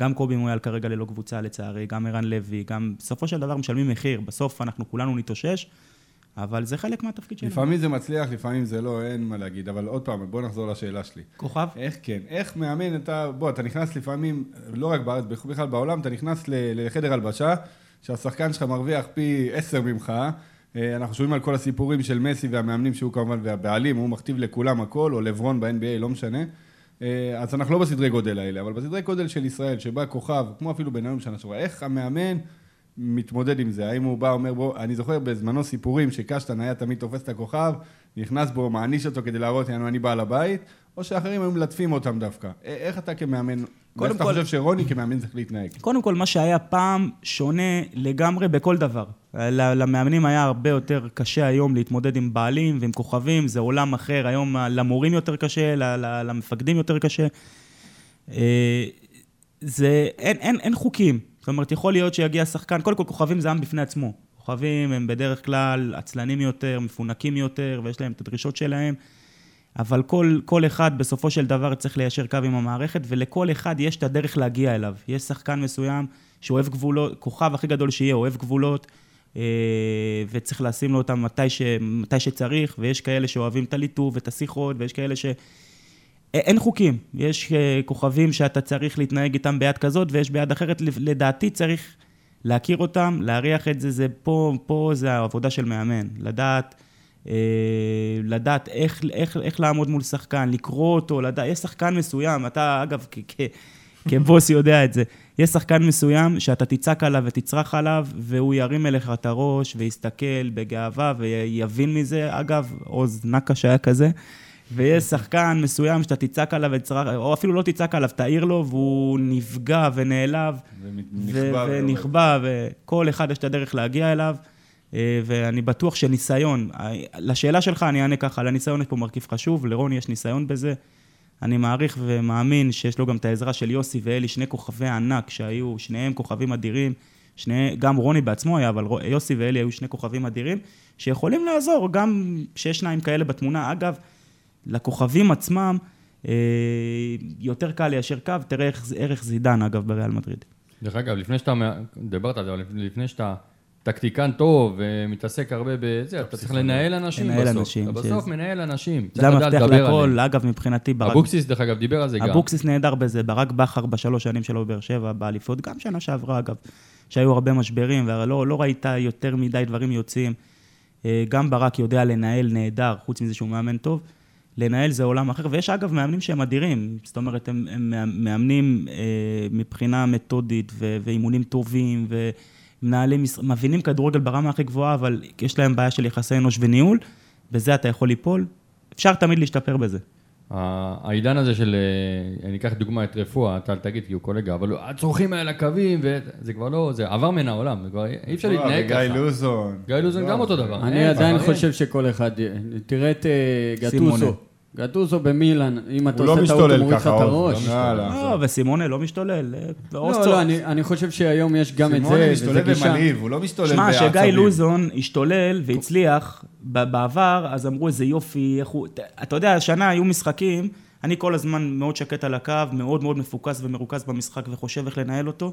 גם קובי מויאל כרגע ללא קבוצה לצערי, גם ערן לוי, גם בסופו של דבר משלמים מחיר. בסוף אנחנו כולנו נתאושש, אבל זה חלק מהתפקיד שלנו. לפעמים זה מצליח, לפעמים זה לא, אין מה להגיד. אבל עוד פעם, בוא נחזור לשאלה שלי. כוכב? איך כן? איך מאמן אתה, בוא, אתה נכנס לפעמים, לא רק בארץ, בכלל בעולם, אתה נכנס לחדר הלבשה, שהשחקן שלך מרוויח פי עשר ממך. אה, אנחנו שומעים על כל הסיפורים של מסי והמאמנים שהוא כמובן, והבעלים, הוא מכתיב לכולם הכל, או לברון ב-NBA, לא משנה. אה, אז אנחנו לא בסדרי גודל האלה, אבל בסדרי גודל של ישראל, שבא כוכב, כמו אפילו בנאום שנה שעברה, איך המאמן מתמודד עם זה? האם הוא בא, אומר, בוא, אני זוכר בזמנו סיפורים שקשטן היה תמיד תופס את הכוכב, נכנס בו, מעניש אותו כדי להראות, יענו, אני בעל הבית, או שאחרים היו מלטפים אותם דווקא. איך אתה כמאמן, ואיך אתה חושב שרוני כמאמן צריך להתנהג? קודם כל, מה שהיה פעם שונה לגמרי בכל דבר. למאמנים היה הרבה יותר קשה היום להתמודד עם בעלים ועם כוכבים, זה עולם אחר. היום למורים יותר קשה, למפקדים יותר קשה. אה, זה, אין, אין, אין חוקים. זאת אומרת, יכול להיות שיגיע שחקן, קודם כל כוכבים זה עם בפני עצמו. כוכבים הם בדרך כלל עצלנים יותר, מפונקים יותר, ויש להם את הדרישות שלהם. אבל כל, כל אחד בסופו של דבר צריך ליישר קו עם המערכת, ולכל אחד יש את הדרך להגיע אליו. יש שחקן מסוים שאוהב גבולות, כוכב הכי גדול שיהיה, אוהב גבולות, אה, וצריך לשים לו אותם מתי, ש, מתי שצריך, ויש כאלה שאוהבים את הליטוב ואת השיחות, ויש כאלה ש... אין חוקים. יש אה, כוכבים שאתה צריך להתנהג איתם ביד כזאת, ויש ביד אחרת. לדעתי צריך להכיר אותם, להריח את זה, זה פה, פה זה העבודה של מאמן. לדעת, אה, לדעת איך, איך, איך לעמוד מול שחקן, לקרוא אותו, לדעת, יש שחקן מסוים, אתה אגב, כ- כ- כבוס יודע את זה, יש שחקן מסוים שאתה תצעק עליו ותצרח עליו, והוא ירים אליך את הראש ויסתכל בגאווה ויבין מזה. אגב, עוז נקש היה כזה. ויש שחקן מסוים שאתה תצעק עליו או אפילו לא תצעק עליו, תעיר לו, והוא נפגע ונעלב. ונכבה. ונכבה, וכל אחד יש את הדרך להגיע אליו, אה, ואני בטוח שניסיון, אה, לשאלה שלך אני אענה ככה, לניסיון יש פה מרכיב חשוב, לרוני יש ניסיון בזה. אני מעריך ומאמין שיש לו גם את העזרה של יוסי ואלי, שני כוכבי ענק שהיו, שניהם כוכבים אדירים. שני, גם רוני בעצמו היה, אבל יוסי ואלי היו שני כוכבים אדירים, שיכולים לעזור, גם שיש שניים כאלה בתמונה. אגב, לכוכבים עצמם, אה, יותר קל ליישר קו, תראה איך, ערך זידן, אגב, בריאל מדריד. דרך אגב, לפני שאתה, דיברת על זה, אבל לפני שאתה טקטיקן טוב ומתעסק הרבה בזה, אתה צריך לנהל אנשים לנהל בסוף. אנשים, אתה שזה- בסוף מנהל אנשים. זה המפתח לכל, עליהם. אגב, מבחינתי ברק. אבוקסיס, דרך אגב, דיבר על זה גם. אבוקסיס נהדר בזה, ברק בכר בשלוש שנים שלו בבאר שבע, באליפות, גם שנה שעברה אגב, שהיו הרבה משברים, ולא לא ראית יותר מדי דברים יוצאים. אה, גם ברק יודע לנהל נהדר, חוץ מזה שהוא מאמן טוב. לנהל זה עולם אחר, ויש אגב מאמנים שהם אדירים, זאת אומרת, הם, הם מאמנים אה, מבחינה מתודית ו- ואימונים טובים, ומנהלים, מבינים כדורגל ברמה הכי גבוהה, אבל יש להם בעיה של יחסי אנוש וניהול, בזה אתה יכול ליפול. אפשר תמיד להשתפר בזה. העידן הזה של, אה, אני אקח דוגמא את רפואה, אתה אל תגיד כי הוא קולגה, אבל הצורכים האלה הקווים, וזה כבר לא, זה עבר מן העולם, זה כבר אי אפשר להתנהג גיא ככה. לוזון. גיא לוזון גם אותו דבר. אני עדיין. חושב שכל אחד, תראה את אה. גטוסו. גטוסו במילאן, אם אתה לא עושה טעות, הוא משתולל מוריד לך את הראש. לא. לא, וסימונה לא משתולל. אה, לא, לא, אני- חושב שהיום יש גם את סימונה זה, משתולל וזה גישה. ומלהיב, הוא לא משתולל שמע, בעצבים. שגיא לוזון השתולל והצליח בעבר, אז אמרו איזה יופי, איך הוא... אתה יודע, השנה היו משחקים, אני כל הזמן מאוד שקט על הקו, מאוד מאוד מפוקס ומרוכז במשחק וחושב איך לנהל אותו,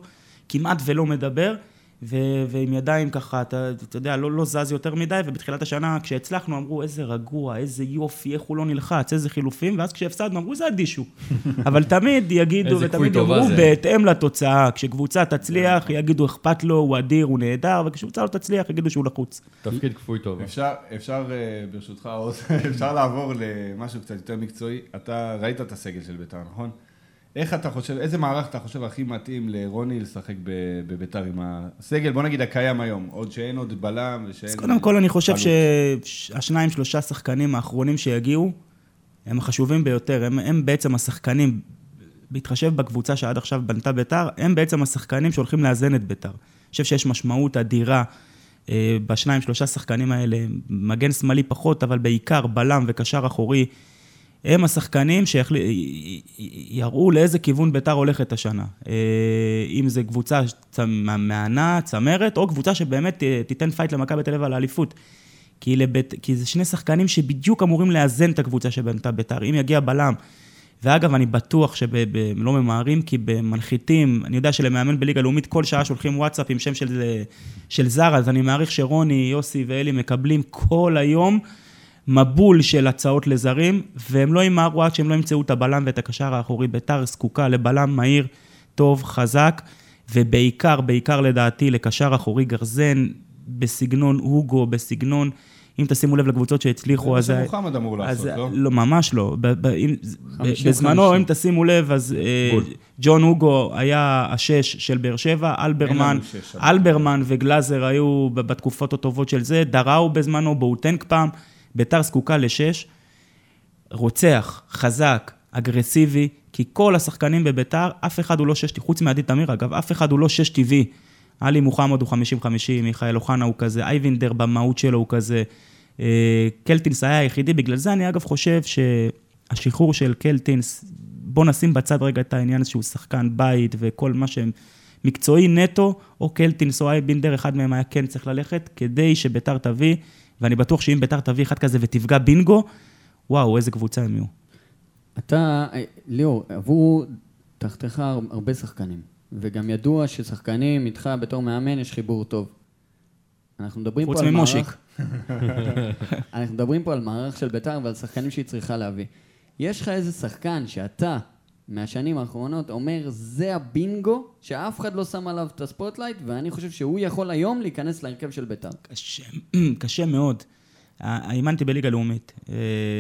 כמעט ולא מדבר, ו- ועם ידיים ככה, אתה, אתה יודע, לא, לא זז יותר מדי, ובתחילת השנה, כשהצלחנו, אמרו, איזה רגוע, איזה יופי, איך הוא לא נלחץ, איזה חילופים, ואז כשהפסדנו, אמרו, זה אדישו. אבל תמיד יגידו, ותמיד יאמרו. בהתאם לתוצאה. כשקבוצה תצליח, יגידו, אכפת לו, הוא אדיר, הוא נהדר, וכשקבוצה לא תצליח, יגידו שהוא לחוץ. תפקיד כפוי טוב. אפשר, אפשר אה, ברשותך, אפשר לעבור למשהו קצת יותר מקצועי. אתה ראית את הסגל של בית"ר, נכון? איך אתה חושב, איזה מערך אתה חושב הכי מתאים לרוני לשחק בבית"ר עם הסגל, בוא נגיד הקיים היום, עוד שאין עוד בלם ושאין... אז קודם כל, אני חושב. שהשניים, שלושה שחקנים האחרונים שיגיעו, הם החשובים ביותר. הם, הם בעצם השחקנים, בהתחשב בקבוצה שעד עכשיו בנתה ביתר, הם בעצם השחקנים שהולכים לאזן את ביתר. אני חושב שיש משמעות אדירה אה, בשניים, שלושה שחקנים האלה. מגן שמאלי פחות, אבל בעיקר בלם וקשר אחורי. הם השחקנים שיראו לאיזה כיוון ביתר הולכת השנה. אה, אם זה קבוצה מהנה, צמרת, או קבוצה שבאמת ת- תיתן פייט למכבי תל אביב על האליפות. כי, לבית, כי זה שני שחקנים שבדיוק אמורים לאזן את הקבוצה שבנתה ביתר. אם יגיע בלם, ואגב, אני בטוח שהם לא ממהרים, כי במנחיתים, אני יודע שלמאמן בליגה לאומית, כל שעה שולחים וואטסאפ עם שם של, של זר, אז אני מעריך שרוני, יוסי ואלי מקבלים כל היום מבול של הצעות לזרים, והם לא ימהרו עד שהם לא ימצאו את הבלם ואת הקשר האחורי. ביתר זקוקה לבלם מהיר, טוב, חזק, ובעיקר, בעיקר לדעתי, לקשר אחורי גרזן, בסגנון הוגו, בסגנון... אם תשימו לב לקבוצות שהצליחו, אז... זה מה שמוחמד אמור אז לעשות, לא? לא, ממש לא. בזמנו. אם תשימו לב, אז אה, ג'ון הוגו היה השש של באר שבע, אלברמן. אלברמן וגלאזר היו בתקופות הטובות של זה, דראו בזמנו, בואוטנק פעם, ביתר זקוקה לשש. רוצח, חזק, אגרסיבי, כי כל השחקנים בביתר, אף אחד הוא לא שש, חוץ מעדי תמיר אגב, אף אחד הוא לא שש טבעי. עלי מוחמד הוא 50-50, מיכאל אוחנה הוא כזה, אייבינדר במהות שלו הוא כזה. אה, קלטינס היה היחידי, בגלל זה אני אגב חושב שהשחרור של קלטינס, בוא נשים בצד רגע את העניין שהוא שחקן בית וכל מה שהם מקצועי נטו, או קלטינס או אייבינדר, אחד מהם היה כן צריך ללכת, כדי שביתר תביא, ואני בטוח שאם ביתר תביא אחד כזה ותפגע בינגו, וואו, איזה קבוצה הם יהיו. אתה, אה, ליאור, עברו תחתיך הר- הרבה שחקנים, וגם ידוע ששחקנים איתך בתור מאמן יש חיבור טוב. אנחנו מדברים פה על ממושיק. מערך... אנחנו מדברים פה על מערך של ביתר ועל שחקנים שהיא צריכה להביא. יש לך איזה שחקן שאתה, מהשנים האחרונות, אומר, זה הבינגו, שאף אחד לא שם עליו את ה spotlight, ואני חושב שהוא יכול היום להיכנס להרכב של ביתר. קשה, קשה מאוד. ה- האמנתי בליגה לאומית. אה,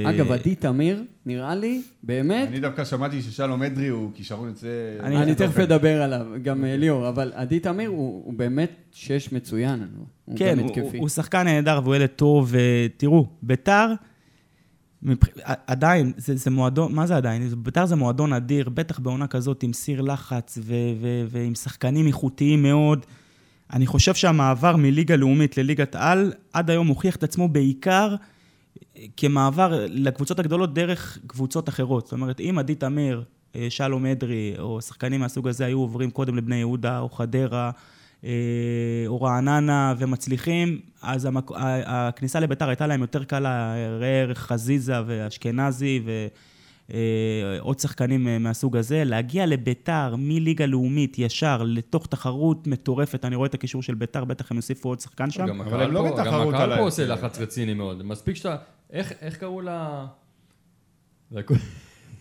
אגב, עדי תמיר, נראה לי, באמת, אני דווקא שמעתי ששלום אדרי הוא כישרון יוצא... אני- אני תכף אדבר עליו, גם אה, ליאור, אבל עדי תמיר הוא באמת שש מצוין, הוא כן, גם הוא, שחקן נהדר והוא ילד טוב, ותראו, ביתר. עדיין, זה, זה מועדון, מה זה עדיין? ביתר זה מועדון אדיר, בטח בעונה כזאת עם סיר לחץ ו- ו- ועם שחקנים איכותיים מאוד. אני חושב שהמעבר מליגה לאומית לליגת על, עד היום הוכיח את עצמו בעיקר אה, כמעבר לקבוצות הגדולות דרך קבוצות אחרות. זאת אומרת, אם עדי תמיר, אה, שלום אדרי, או שחקנים מהסוג הזה היו עוברים קודם לבני יהודה או חדרה, או רעננה ומצליחים, אז המק... הכניסה לביתר הייתה להם יותר קלה, ראה ערך חזיזה ואשכנזי ועוד שחקנים אה, מהסוג הזה. להגיע לביתר מליגה לאומית ישר לתוך תחרות מטורפת, אני רואה את הקישור של ביתר, בטח הם יוסיפו עוד שחקן שם. גם אבל הם לא פה- גם בתחרות הקהל על פה עושה. לחץ רציני מאוד. מספיק שאתה... איך איך קראו לה...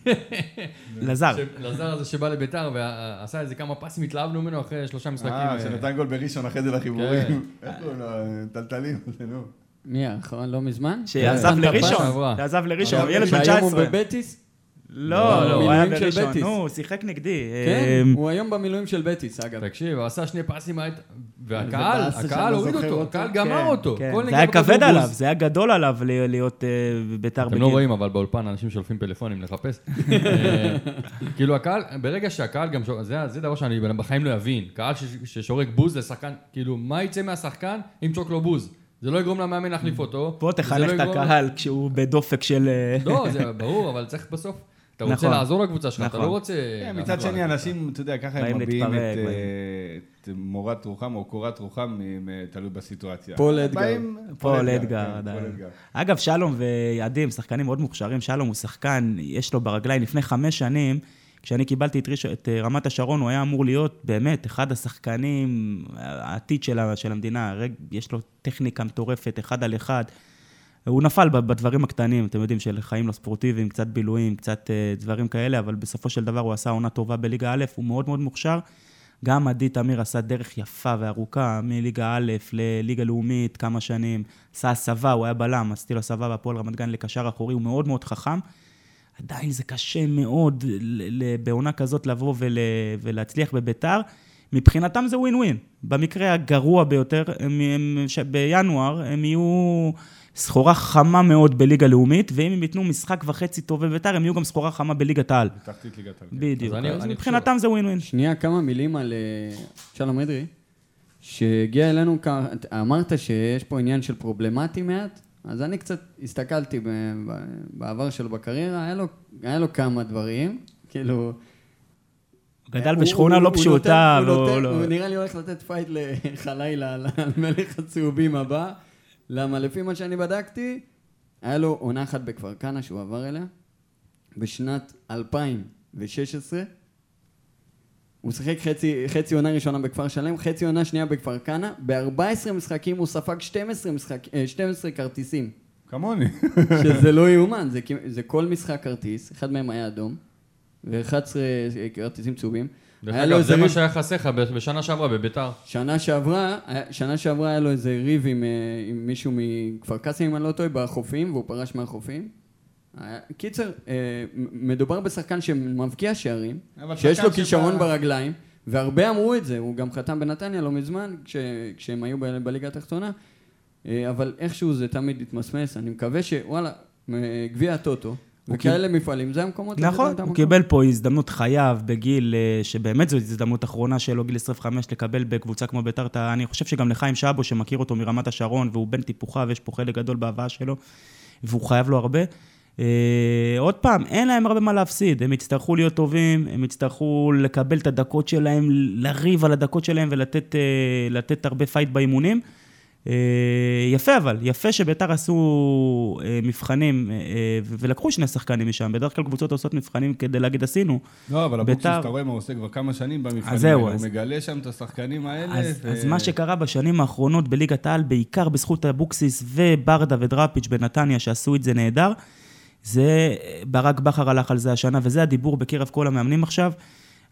לזר. לזר הזה שבא לביתר ועשה איזה כמה פסים, התלהבנו ממנו אחרי שלושה משחקים. אה, אה, שנתן גול בראשון אחרי זה לחיבורים. איך קוראים לו? טלטלים, זה נו. מי האחרון? לא מזמן? שעזב את לראשון. שעזב לראשון, שהיום- ילד בן שהיום הוא 19. בבטיס? לא, לא, הוא במילואים היה של בראשון. בטיס. נו, הוא שיחק נגדי. כן, אמ, הוא היום במילואים של בטיס, אגב. תקשיב, הוא עשה שני פסים, והקהל, הקהל לא הוריד אותו. הקהל גמר כן, אותו. כן. זה היה כבד. עליו, זה היה גדול עליו להיות אה, ביתר אתם בגיל. לא רואים, אבל באולפן אנשים שולפים פלאפונים לחפש. אה, כאילו הקהל, ברגע שהקהל גם, שור- זה דבר שאני בחיים לא אבין. קהל ששורק בוז לשחקן, כאילו, מה יצא מהשחקן אם תשרוק לו בוז? זה לא יגרום למאמן להחליף אותו. בוא זה תחנך לא את הקהל כשהוא בדופק של... אה, לא, זה ברור, אבל צריך בסוף. אתה רוצה נכון. לעזור לקבוצה שלך, אתה נכון. לא רוצה... כן, מצד שני. אנשים, אתה יודע, ככה הם מביעים את להתפרק, אה, את מורת רוחם או קורת רוחם, אם, אה, תלוי בסיטואציה. פול אדגר. באים- פול אדגר, כן, עדיין. אגב, שלום ועדי הם שחקנים מאוד מוכשרים. שלום הוא שחקן, יש לו ברגליים, לפני חמש שנים, כשאני קיבלתי את, ראש, את אה, רמת השרון, הוא היה אמור להיות באמת אחד השחקנים, העתיד של, של המדינה. רג, יש לו טכניקה מטורפת, אחד על אחד. הוא נפל בדברים הקטנים, אתם יודעים, של חיים לא ספורטיביים, קצת בילויים, קצת אה, דברים כאלה, אבל בסופו של דבר הוא עשה עונה טובה בליגה א', הוא מאוד מאוד מוכשר. גם עדי תמיר עשה דרך יפה וארוכה מליגה א' לליגה לאומית, כמה שנים. עשה הסבה, הוא היה בלם, עשיתי לו הסבה בהפועל רמת גן לקשר אחורי, הוא מאוד מאוד חכם. עדיין זה קשה מאוד בעונה כזאת לבוא ול, ולהצליח בביתר. מבחינתם זה ווין ווין. במקרה הגרוע ביותר, הם, הם, ש, בינואר הם יהיו סחורה חמה מאוד בליגה לאומית, ואם הם ייתנו משחק וחצי טוב בביתר, הם יהיו גם סחורה חמה בליגת העל. בתחתית ליגת העל. בדיוק. אז אני- אז אני מבחינתם זה ווין ווין. שנייה, כמה מילים על אה, שלום אדרי, שהגיע אלינו, אמרת שיש פה עניין של פרובלמטי מעט, אז אני קצת הסתכלתי ב- ב- בעבר שלו בקריירה, היה לו, היה לו כמה דברים, כאילו... גדל הוא- בשכונה לא פשוטה, הוא לא... לא- הוא נראה לי הולך לתת פייט לחלילה על מלך הצהובים הבא. למה לפי מה שאני בדקתי, היה לו עונה אחת בכפר כנא שהוא עבר אליה, בשנת 2016. הוא שיחק חצי, חצי עונה ראשונה בכפר שלם, חצי עונה שנייה בכפר כנא. ב-14 משחקים הוא ספג 12, משחק, אה, 12 כרטיסים. כמוני. שזה לא יאומן, זה, זה כל משחק כרטיס, אחד מהם היה אדום, ו-11 כרטיסים צהובים. דרך היה לו אגב, זה מה ריב- שהיה חסר לך בשנה שעברה בביתר. שנה שעברה, שנה שעברה היה לו איזה ריב עם, אה, עם מישהו מכפר קאסם, אם אני לא טועה, בחופים, והוא פרש מהחופים. קיצר, אה, מדובר בשחקן שמבקיע שערים, שיש לו כישרון שבא- ברגליים, והרבה אמרו את זה, הוא גם חתם בנתניה לא מזמן, כש, כשהם היו ב- בליגה התחתונה, אה, אבל איכשהו זה תמיד התמסמס, אני מקווה שוואלה, גביע הטוטו, וכאלה מפעלים, זה המקומות... נכון, הוא. קיבל פה הזדמנות חייו בגיל, אה, שבאמת זו הזדמנות אחרונה שלו, גיל 25, לקבל בקבוצה כמו ביתר, אני חושב שגם לחיים שבו, שמכיר אותו מרמת השרון, והוא בן טיפוחיו, ויש פה חלק גדול בהבאה שלו, והוא חייב לו הרבה. אה, עוד פעם, אין להם הרבה מה להפסיד, הם יצטרכו להיות טובים, הם יצטרכו לקבל את הדקות שלהם, לריב על הדקות שלהם ולתת אה, לתת הרבה פייט באימונים. אה, יפה אבל, יפה שביתר עשו אה, מבחנים אה, ולקחו שני שחקנים משם. בדרך כלל קבוצות עושות מבחנים כדי להגיד עשינו. לא, אבל אבוקסיס, ביתר- אתה רואה מה הוא עושה כבר כמה שנים במבחנים האלה. הוא מגלה שם את השחקנים האלה. אז, ו- אז מה שקרה בשנים האחרונות בליגת העל, בעיקר בזכות אבוקסיס וברדה ודראפיץ' בנתניה, שעשו את זה נהדר, זה, ברק בכר הלך על זה השנה, וזה הדיבור בקרב כל המאמנים עכשיו.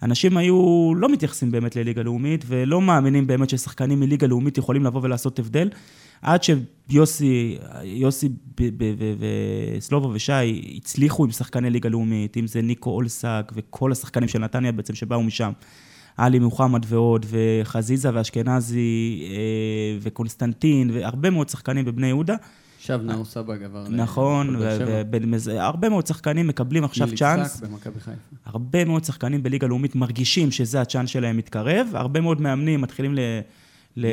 אנשים היו לא מתייחסים באמת לליגה לאומית, ולא מאמינים באמת ששחקנים מליגה לאומית יכולים לבוא ולעשות הבדל. עד שיוסי, יוסי וסלובו ושי הצליחו עם שחקני ליגה לאומית, אם זה ניקו אולסק וכל השחקנים של נתניה בעצם שבאו משם. עלי מוחמד ועוד, וחזיזה ואשכנזי, אה, וקונסטנטין, והרבה מאוד שחקנים בבני יהודה. עכשיו נאור סבג עבר ל- נכון. והרבה מאוד שחקנים מקבלים עכשיו צ'אנס. הרבה מאוד שחקנים בליגה לאומית מרגישים שזה הצ'אנס שלהם מתקרב, הרבה מאוד מאמנים מתחילים ל...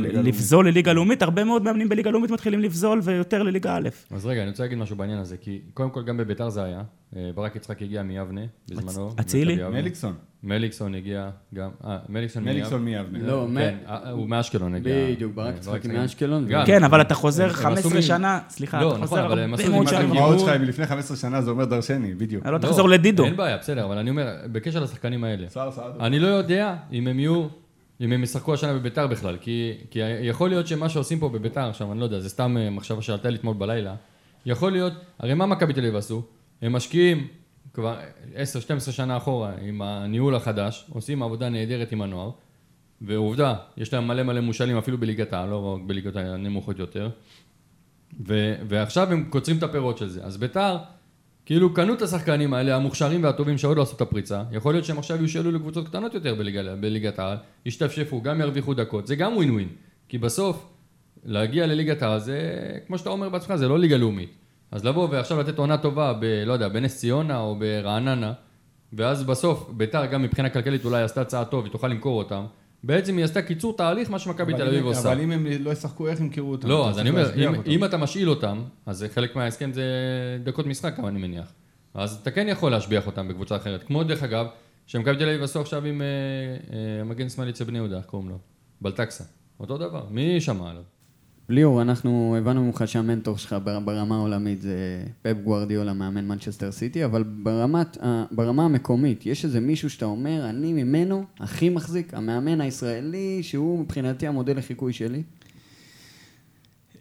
ל- לבזול לליגה לאומית, הרבה מאוד מאמנים בליגה לאומית מתחילים לבזול ויותר לליגה א'. אז רגע, אני רוצה להגיד משהו בעניין הזה, כי קודם כל גם בביתר זה היה. אה, ברק יצחק הגיע מיבנה בזמנו. אצילי? מליקסון. מליקסון הגיע גם, אה, מליקסון מליקסון מיבנה. לא, מ- כן, אה, הוא מאשקלון הגיע. בדיוק, ברק אה, יצחקי. מאשקלון. כן, אבל אתה חוזר הם- הם 15 עשו מ- שנה, סליחה, לא, אתה נכון, חוזר הרבה מאוד שנים. הדוגמאות שלך הם מלפני 15 שנה, זה אומר דרשני, בדיוק. לא, אתה חוזר לדידו. אין בעיה, בסדר, אבל אני אומר, בקשר לשחקנים האלה, סער סעדו. אני לא יודע אם הם יהיו, אם הם ישחקו השנה בביתר בכלל, כי, כי יכול להיות שמה שעושים פה בביתר עכשיו, אני לא יודע, זה סתם אה, מחשבה שעלתה לי אתמול בלילה, יכול להיות, הרי מה מכבי תל אביב עשו? הם משקיעים כבר 10-12 שנה אחורה עם הניהול החדש, עושים עבודה נהדרת עם הנוער, ועובדה, יש להם מלא מלא מושאלים אפילו בליגת העל, לא רק בליגות הנמוכות יותר, ו, ועכשיו הם קוצרים את הפירות של זה. אז ביתר, כאילו קנו את השחקנים האלה, המוכשרים והטובים שעוד לא עשו את הפריצה, יכול להיות שהם עכשיו יושאלו לקבוצות קטנות יותר בליגה, בליגת העל, ישתפשפו, גם ירוויחו דקות, זה גם ווין ווין, כי בסוף, להגיע לליגת העל זה, כמו שאתה אומר בעצמך, זה לא ליגה לאומית. אז לבוא ועכשיו לתת עונה טובה ב... לא יודע, בנס ציונה או ברעננה, ואז בסוף, ביתר גם מבחינה כלכלית אולי עשתה צעד טוב, היא תוכל למכור אותם, בעצם היא עשתה קיצור תהליך מה שמכבי תל אביב עושה. אבל אם הם לא ישחקו, איך ימכרו אותם? לא, אז אני אומר, אם. אם אתה משאיל אותם, אז חלק מההסכם זה דקות משחק, אני מניח. אז אתה כן יכול להשביח אותם בקבוצה אחרת. כמו דרך אגב, שמכבי תל אביב עשו עכשיו עם אה, אה, המגן שמאלי אצל בני יהודה, איך קוראים לו? בלטקסה. אותו דבר, מי שמע עליו? ליאור, אנחנו הבנו ממך שהמנטור שלך בר- ברמה העולמית זה פפ גוארדיולה, מאמן מנצ'סטר סיטי, אבל ברמת, ברמה המקומית, יש איזה מישהו שאתה אומר, אני ממנו הכי מחזיק, המאמן הישראלי, שהוא מבחינתי המודל לחיקוי שלי?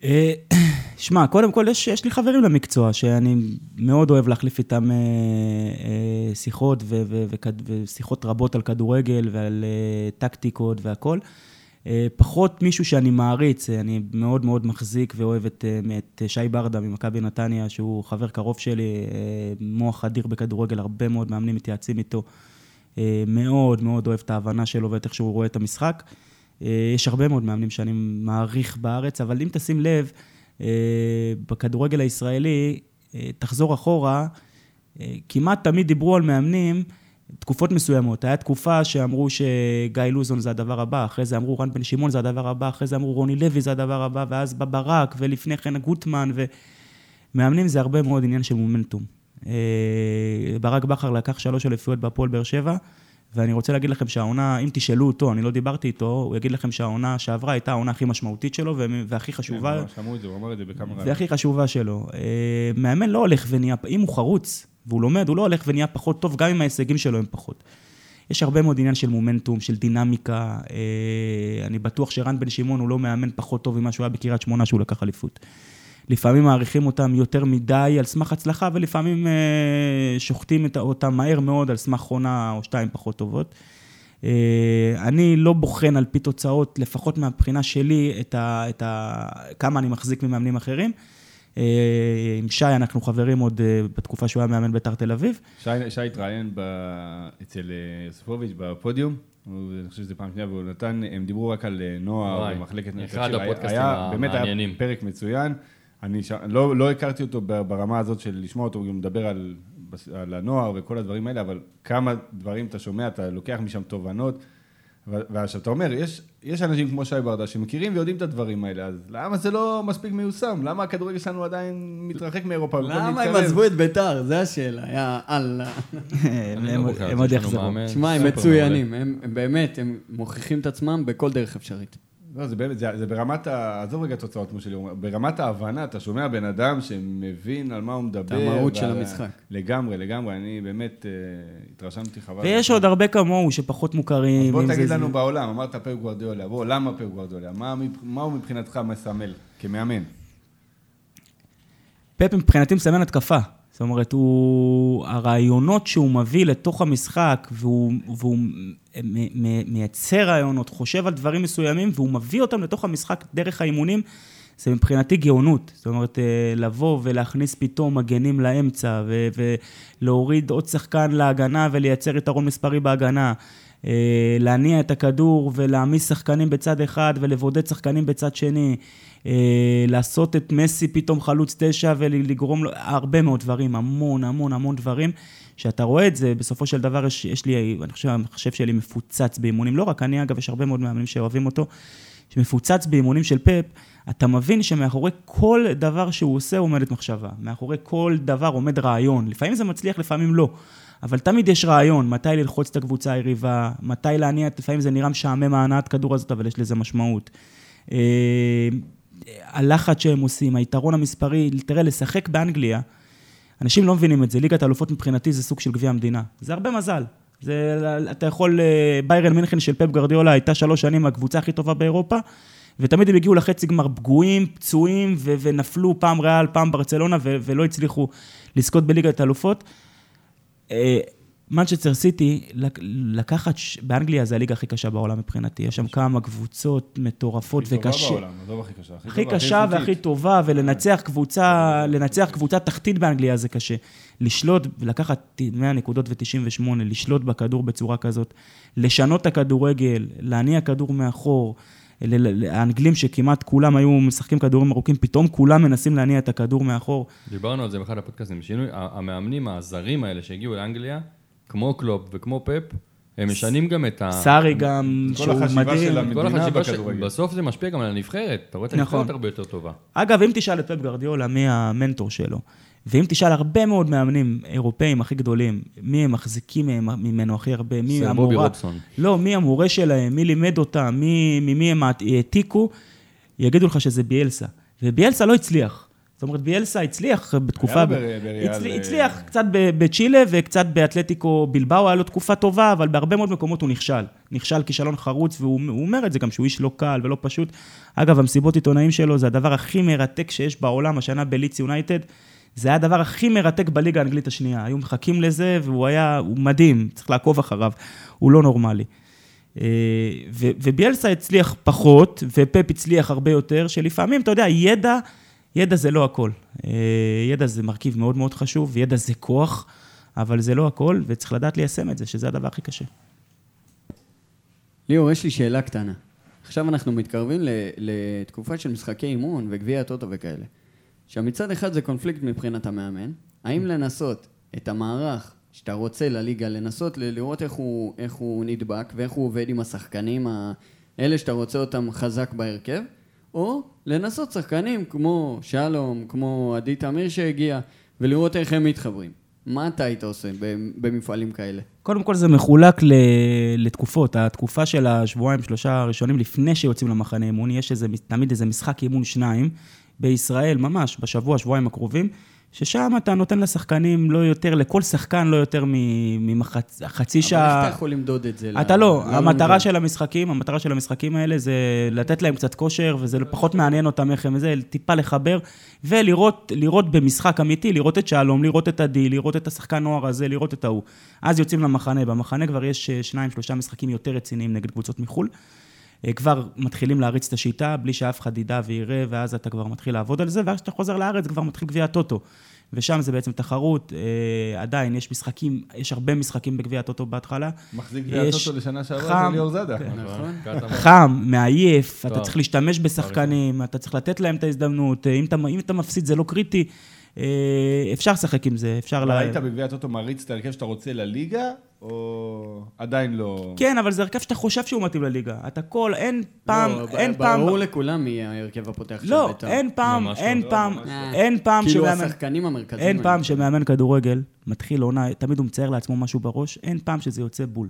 אה, שמע, קודם כל, יש, יש לי חברים למקצוע, שאני מאוד אוהב להחליף איתם אה, אה, שיחות ו, ו, וכד, ושיחות רבות על כדורגל ועל טקטיקות והכול. פחות מישהו שאני מעריץ, אה, אני מאוד מאוד מחזיק ואוהב את, אה, את שי ברדה ממכבי נתניה, שהוא חבר קרוב שלי, אה, מוח אדיר בכדורגל, הרבה מאוד מאמנים מתייעצים איתו. אה, מאוד מאוד אוהב את ההבנה שלו ואת איך שהוא רואה את המשחק. אה, יש הרבה מאוד מאמנים שאני מעריך בארץ, אבל אם תשים לב, אה, בכדורגל הישראלי, אה, תחזור אחורה, אה, כמעט תמיד דיברו על מאמנים תקופות מסוימות. הייתה תקופה שאמרו שגיא לוזון זה הדבר הבא, אחרי זה אמרו רן בן שמעון זה הדבר הבא, אחרי זה אמרו רוני לוי זה הדבר הבא, ואז בא ברק, ולפני כן גוטמן, ומאמנים זה הרבה מאוד עניין של מומנטום. אה, ברק בכר לקח שלוש אליפויות בהפועל באר שבע, ואני רוצה להגיד לכם שהעונה, אם תשאלו אותו, אני לא דיברתי איתו, הוא יגיד לכם שהעונה שעברה הייתה העונה הכי משמעותית שלו, והכי חשובה. כן, שמעו את זה, הוא אמר את זה בכמה רעיונות. והכי חשובה שלו. אה, מאמן לא הולך ונהיה, אם הוא חרוץ והוא לומד, הוא לא הולך ונהיה פחות טוב, גם אם ההישגים שלו הם פחות. יש הרבה מאוד עניין של מומנטום, של דינמיקה. אה, אני בטוח שרן בן שמעון הוא לא מאמן פחות טוב ממה שהוא היה בקריית שמונה שהוא לקח אליפות. לפעמים מעריכים אותם יותר מדי על סמך הצלחה, ולפעמים אה, שוחטים אותם מהר מאוד על סמך עונה או שתיים פחות טובות. אה, אני לא בוחן על פי תוצאות, לפחות מהבחינה שלי, את ה, את ה, כמה אני מחזיק ממאמנים אחרים. אה, עם שי אנחנו חברים עוד אה, בתקופה שהוא היה מאמן בית"ר תל אביב. שי שי התראיין ב- אצל אה, יוספוביץ' בפודיום, הוא- אני חושב שזו פעם שנייה, והוא נתן, הם דיברו רק על אה, נוער ומחלקת נוער. אחד הפודקאסטים היה- באמת המעניינים. היה פרק מצוין. אני ש... לא, לא הכרתי אותו ברמה הזאת של לשמוע אותו, הוא גם מדבר על, על הנוער וכל הדברים האלה, אבל כמה דברים אתה שומע, אתה לוקח משם תובנות. ועכשיו אתה אומר, יש, יש אנשים כמו שי ברדה שמכירים ויודעים את הדברים האלה, אז למה זה לא מספיק מיושם? למה הכדורגל שלנו עדיין מתרחק מאירופה? למה הם? עזבו את ביתר? זו השאלה, יא אללה. הם אני לא עוד יחזרו. שמע, הם מצוינים, הם באמת, הם מוכיחים את עצמם בכל דרך אפשרית. לא, זה באמת, זה, זה ברמת ה... עזוב רגע תוצאות, כמו שלי אומר, ברמת ההבנה, אתה שומע בן אדם שמבין על מה הוא מדבר. המהות של המשחק. לגמרי, לגמרי, אני באמת אה, התרשמתי חבל. ויש עוד הרבה כמוהו שפחות מוכרים. אז בוא זה- תגיד זה- לנו בעולם, אמרת פפ גוורדיולה, בוא, למה פפ גוורדיולה? מה, מה הוא מבחינתך מסמל כמאמן? פפ מבחינתי מסמן התקפה. זאת אומרת, הוא... הרעיונות שהוא מביא לתוך המשחק, והוא, והוא מייצר רעיונות, חושב על דברים מסוימים, והוא מביא אותם לתוך המשחק דרך האימונים, זה מבחינתי גאונות. זאת אומרת, אה, לבוא ולהכניס פתאום מגנים לאמצע, ו- ולהוריד עוד שחקן להגנה ולייצר יתרון מספרי בהגנה. אה, להניע את הכדור ולהעמיס שחקנים בצד אחד ולבודד שחקנים בצד שני. אה, לעשות את מסי פתאום חלוץ תשע ולגרום לו, הרבה מאוד דברים, המון המון המון דברים. שאתה רואה את זה, בסופו של דבר יש, יש לי, אני חושב, המחשב שלי מפוצץ באימונים, לא רק אני, אגב, יש הרבה מאוד מאמנים שאוהבים אותו, שמפוצץ באימונים של פפ, אתה מבין שמאחורי כל דבר שהוא עושה עומדת מחשבה. מאחורי כל דבר עומד רעיון. לפעמים זה מצליח, לפעמים לא. אבל תמיד יש רעיון, מתי ללחוץ את הקבוצה היריבה, מתי להניע, לפעמים זה נראה משעמם ההנעת כדור הזאת, אבל יש לזה משמעות. אה, הלחץ שהם עושים, היתרון המספרי, תראה, לשחק באנגליה, אנשים לא מבינים את זה, ליגת האלופות מבחינתי זה סוג של גביע המדינה. זה הרבה מזל. זה, אתה יכול, אה, ביירן מינכן של פפ גרדיולה הייתה שלוש שנים הקבוצה הכי טובה באירופה, ותמיד הם הגיעו לחצי גמר פגועים, פצועים, ו- ונפלו פעם ריאל, פעם ברצלונה, ו- ולא הצליחו לזכות בליגת האלופות. מנצ'סטר סיטי, לק- לקחת, ש- באנגליה זה הליגה הכי קשה בעולם מבחינתי, יש שם כמה קבוצות מטורפות הכי טובה וקשה. בעולם, עזוב הכי קשה. הכי טובה, קשה איכותית. והכי טובה, ולנצח קבוצה, לנצח קבוצה תחתית באנגליה זה קשה. לשלוט, ולקחת 100 נקודות ו-98, לשלוט בכדור בצורה כזאת, לשנות את הכדורגל, להניע כדור מאחור. האנגלים שכמעט כולם היו משחקים כדורים ארוכים, פתאום כולם מנסים להניע את הכדור מאחור. דיברנו על זה באחד הפודקאסטים, שינוי, המאמנים הזרים האלה שהגיעו לאנגליה, כמו קלופ וכמו פפ, הם משנים גם את ה... סארי גם, כל שהוא החשיבה מדהים. של כל המדינה החשיבה ש... בכדורגל. בסוף זה משפיע גם על הנבחרת, אתה רואה את נכון. הנבחרת הרבה יותר טובה. אגב, אם תשאל את פפ גרדיולה מי המנטור שלו, ואם תשאל הרבה מאוד מאמנים אירופאים הכי גדולים, מי הם מחזיקים ממנו הכי הרבה, מי המורה... בובי רובסון. לא, מי המורה שלהם, מי לימד אותם, מי, ממי הם העתיקו, יגידו לך שזה ביאלסה. וביאלסה לא הצליח. זאת אומרת, ביאלסה הצליח בתקופה... ב- בריאל, הצל- אה, הצליח קצת בצ'ילה וקצת באתלטיקו בלבאו, היה לו תקופה טובה, אבל בהרבה מאוד מקומות הוא נכשל. נכשל כישלון חרוץ, והוא הוא אומר את זה גם, שהוא איש לא קל ולא פשוט. אגב, המסיבות עיתונאים שלו זה הדבר הכי מרתק שיש בעולם, השנה בליץ יונייטד. זה היה הדבר הכי מרתק בליגה האנגלית השנייה. היו מחכים לזה, והוא היה, הוא מדהים, צריך לעקוב אחריו, הוא לא נורמלי. אה, ו- וביאלסה הצליח פחות, ופפ הצליח הרבה יותר, שלפעמים, אתה יודע, ידע, ידע זה לא הכל. אה, ידע זה מרכיב מאוד מאוד חשוב, ידע זה כוח, אבל זה לא הכל, וצריך לדעת ליישם את זה, שזה הדבר הכי קשה. ליאור, יש לי שאלה קטנה. עכשיו אנחנו מתקרבים לתקופה של משחקי אימון וגביע הטוטו וכאלה. עכשיו מצד אחד זה קונפליקט מבחינת המאמן. האם לנסות את המערך שאתה רוצה לליגה, לנסות לראות איך הוא, איך הוא נדבק ואיך הוא עובד עם השחקנים האלה שאתה רוצה אותם חזק בהרכב, או לנסות שחקנים כמו שלום, כמו עדי תמיר שהגיע, ולראות איך הם מתחברים. מה אתה היית עושה במפעלים כאלה? קודם כל זה מחולק ל- לתקופות. התקופה של השבועיים, שלושה הראשונים לפני שיוצאים למחנה אימון, יש איזה, תמיד איזה משחק אימון שניים בישראל, ממש, בשבוע, שבועיים הקרובים, ששם אתה נותן לשחקנים לא יותר, לכל שחקן לא יותר מחצי אבל שעה. איך אתה יכול למדוד את זה? אתה לא, למדוד? המטרה של המשחקים, המטרה של המשחקים האלה זה לתת להם קצת כושר, וזה פחות מעניין אותם איך הם זה, טיפה לחבר, ולראות לראות במשחק אמיתי, לראות את שלום, לראות את עדי, לראות את השחקן נוער הזה, לראות את ההוא. אז יוצאים למחנה, במחנה כבר יש אה, שניים, שלושה משחקים יותר רציניים נגד קבוצות מחו"ל. אה, כבר מתחילים להריץ את השיטה, בלי שאף אחד ידע ויראה, ואז אתה כבר מתחיל לעבוד על זה, ואז כשאתה חוזר לארץ כבר מתחיל גביע הטוטו. ושם זה בעצם תחרות, אה, עדיין יש משחקים, יש הרבה משחקים בגביע הטוטו בהתחלה. מחזיק גביע הטוטו לשנה שעברה חם, של ליאור זאדה. כן. נכון. קטמון. חם, מעייף, אתה טוב. צריך להשתמש בשחקנים, אתה צריך לתת להם את ההזדמנות, אה, אם אתה, אם אתה מפסיד זה לא קריטי, אה, אפשר לשחק עם זה, אפשר... לה- היית בגביע הטוטו מעריץ את ההרכב שאתה רוצה לליגה, או עדיין לא? כן, אבל זה הרכב שאתה חושב שהוא מתאים לליגה. אתה כל, אין פעם, לא, אין פעם... ברור לכולם מי ההרכב הפותח של לא, בית"ר. אין פעם, לא. אין לא, פעם, לא. אין פעם כאילו שמאמן... השחקנים המרכזיים. אין פעם. שמאמן כדורגל מתחיל עונה, תמיד הוא מצייר לעצמו משהו בראש, אין פעם שזה יוצא בול.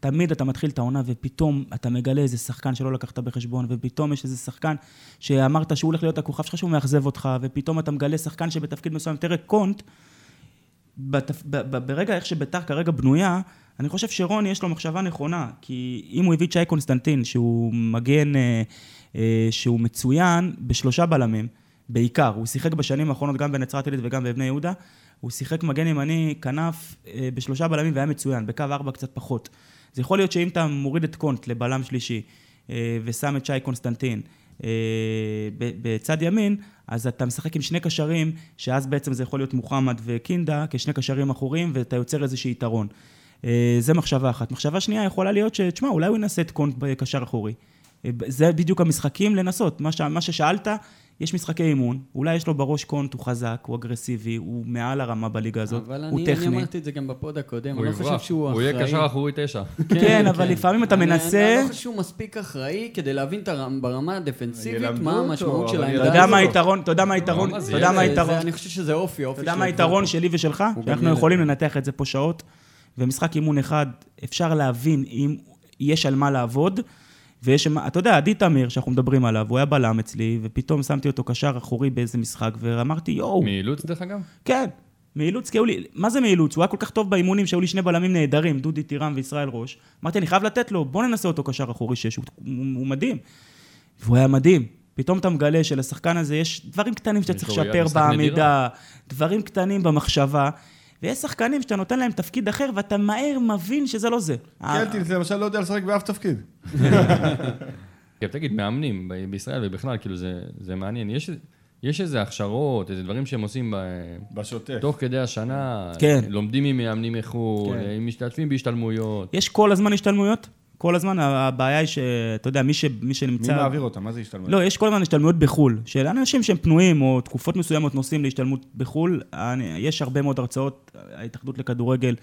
תמיד אתה מתחיל את העונה ופתאום אתה מגלה איזה שחקן שלא לקחת בחשבון, ופתאום יש איזה שחקן שאמרת שהוא הולך להיות הכוכב שלך שהוא מאכזב אותך, ופתאום אתה מגלה שחקן שבתפקיד מסוים, תראה, קונט, בתפ... ב... ב... ברגע איך שביתר כרגע בנויה, אני חושב שרוני יש לו מחשבה נכונה, כי אם הוא הביא את שי קונסטנטין, שהוא מגן, אה, אה, שהוא מצוין בשלושה בלמים, בעיקר, הוא שיחק בשנים האחרונות גם בנצרת עילית וגם בבני יהודה, הוא שיחק מגן ימני, כנף, אה, בשלושה בלמים והיה מצוין, בקו ארבע קצת פחות. זה יכול להיות שאם אתה מוריד את קונט לבלם שלישי, אה, ושם את שי קונסטנטין, בצד ימין, אז אתה משחק עם שני קשרים, שאז בעצם זה יכול להיות מוחמד וקינדה כשני קשרים אחוריים, ואתה יוצר איזשהו יתרון. אה, זה מחשבה אחת. מחשבה שנייה יכולה להיות ש... תשמע, אולי הוא ינסה את קונט בקשר אחורי. אה, זה בדיוק המשחקים לנסות. מה, ש... מה ששאלת, יש משחקי אימון, אולי יש לו בראש קונט, הוא חזק, הוא אגרסיבי, הוא מעל הרמה בליגה הזאת, אבל הוא אני, אני טכני. אמרתי את זה גם בפוד הקודם, הוא אני לא חושב. שהוא הוא אחראי. יהיה קשר אחורי תשע. כן, אבל לפעמים אתה אני- מנסה- אני לא חושב שהוא מספיק אחראי כדי להבין את הרם- ברמה הדפנסיבית מה המשמעות של אבל העמדה אתה ילמדו יודע הזאת. מה. היתרון, אתה יודע מה היתרון, אתה יודע מה היתרון, אני חושב שזה אופי, אופי אתה יודע מה היתרון. שלי ושלך? הוא שאנחנו ילד. יכולים לנתח את זה פה שעות, ומשחק אימון אחד, אפשר להבין אם יש על מה לעבוד, ויש, אתה יודע, עדי תמיר, שאנחנו מדברים עליו, הוא היה בלם אצלי, ופתאום שמתי אותו קשר אחורי באיזה משחק, ואמרתי, יואו, מאילוץ דרך אגב? כן, מאילוץ, כי היו לי, מה זה מאילוץ? הוא היה כל כך טוב באימונים שהיו לי שני בלמים נהדרים, דודי טירם וישראל ראש. אמרתי, אני חייב לתת לו, בוא ננסה אותו קשר אחורי שש, הוא, הוא, הוא מדהים. והוא היה מדהים. פתאום אתה מגלה שלשחקן הזה יש דברים קטנים שאתה צריך לשפר בעמידה, דברים קטנים במחשבה, ויש שחקנים שאתה נותן להם תפקיד אחר, ואתה מהר מבין שזה לא זה. קלטינס למשל לא יודע לשחק באף תפקיד. כן, תגיד, מאמנים בישראל ובכלל, כאילו זה, זה מעניין. יש, יש איזה הכשרות, איזה דברים שהם עושים ב, בשוטף. תוך כדי השנה, כן. לומדים ממאמנים מחו"ל, כן. הם משתתפים בהשתלמויות. יש כל הזמן השתלמויות, כל הזמן, הבעיה היא שאתה יודע, מי, ש, מי מי שנמצא... מעביר אותם? מה זה השתלמות? לא, יש כל הזמן השתלמויות בחו"ל, של אנשים שהם פנויים, או תקופות מסוימות נוסעים להשתלמות בחו"ל. אני- יש הרבה מאוד הרצאות, ההתאחדות לכדורגל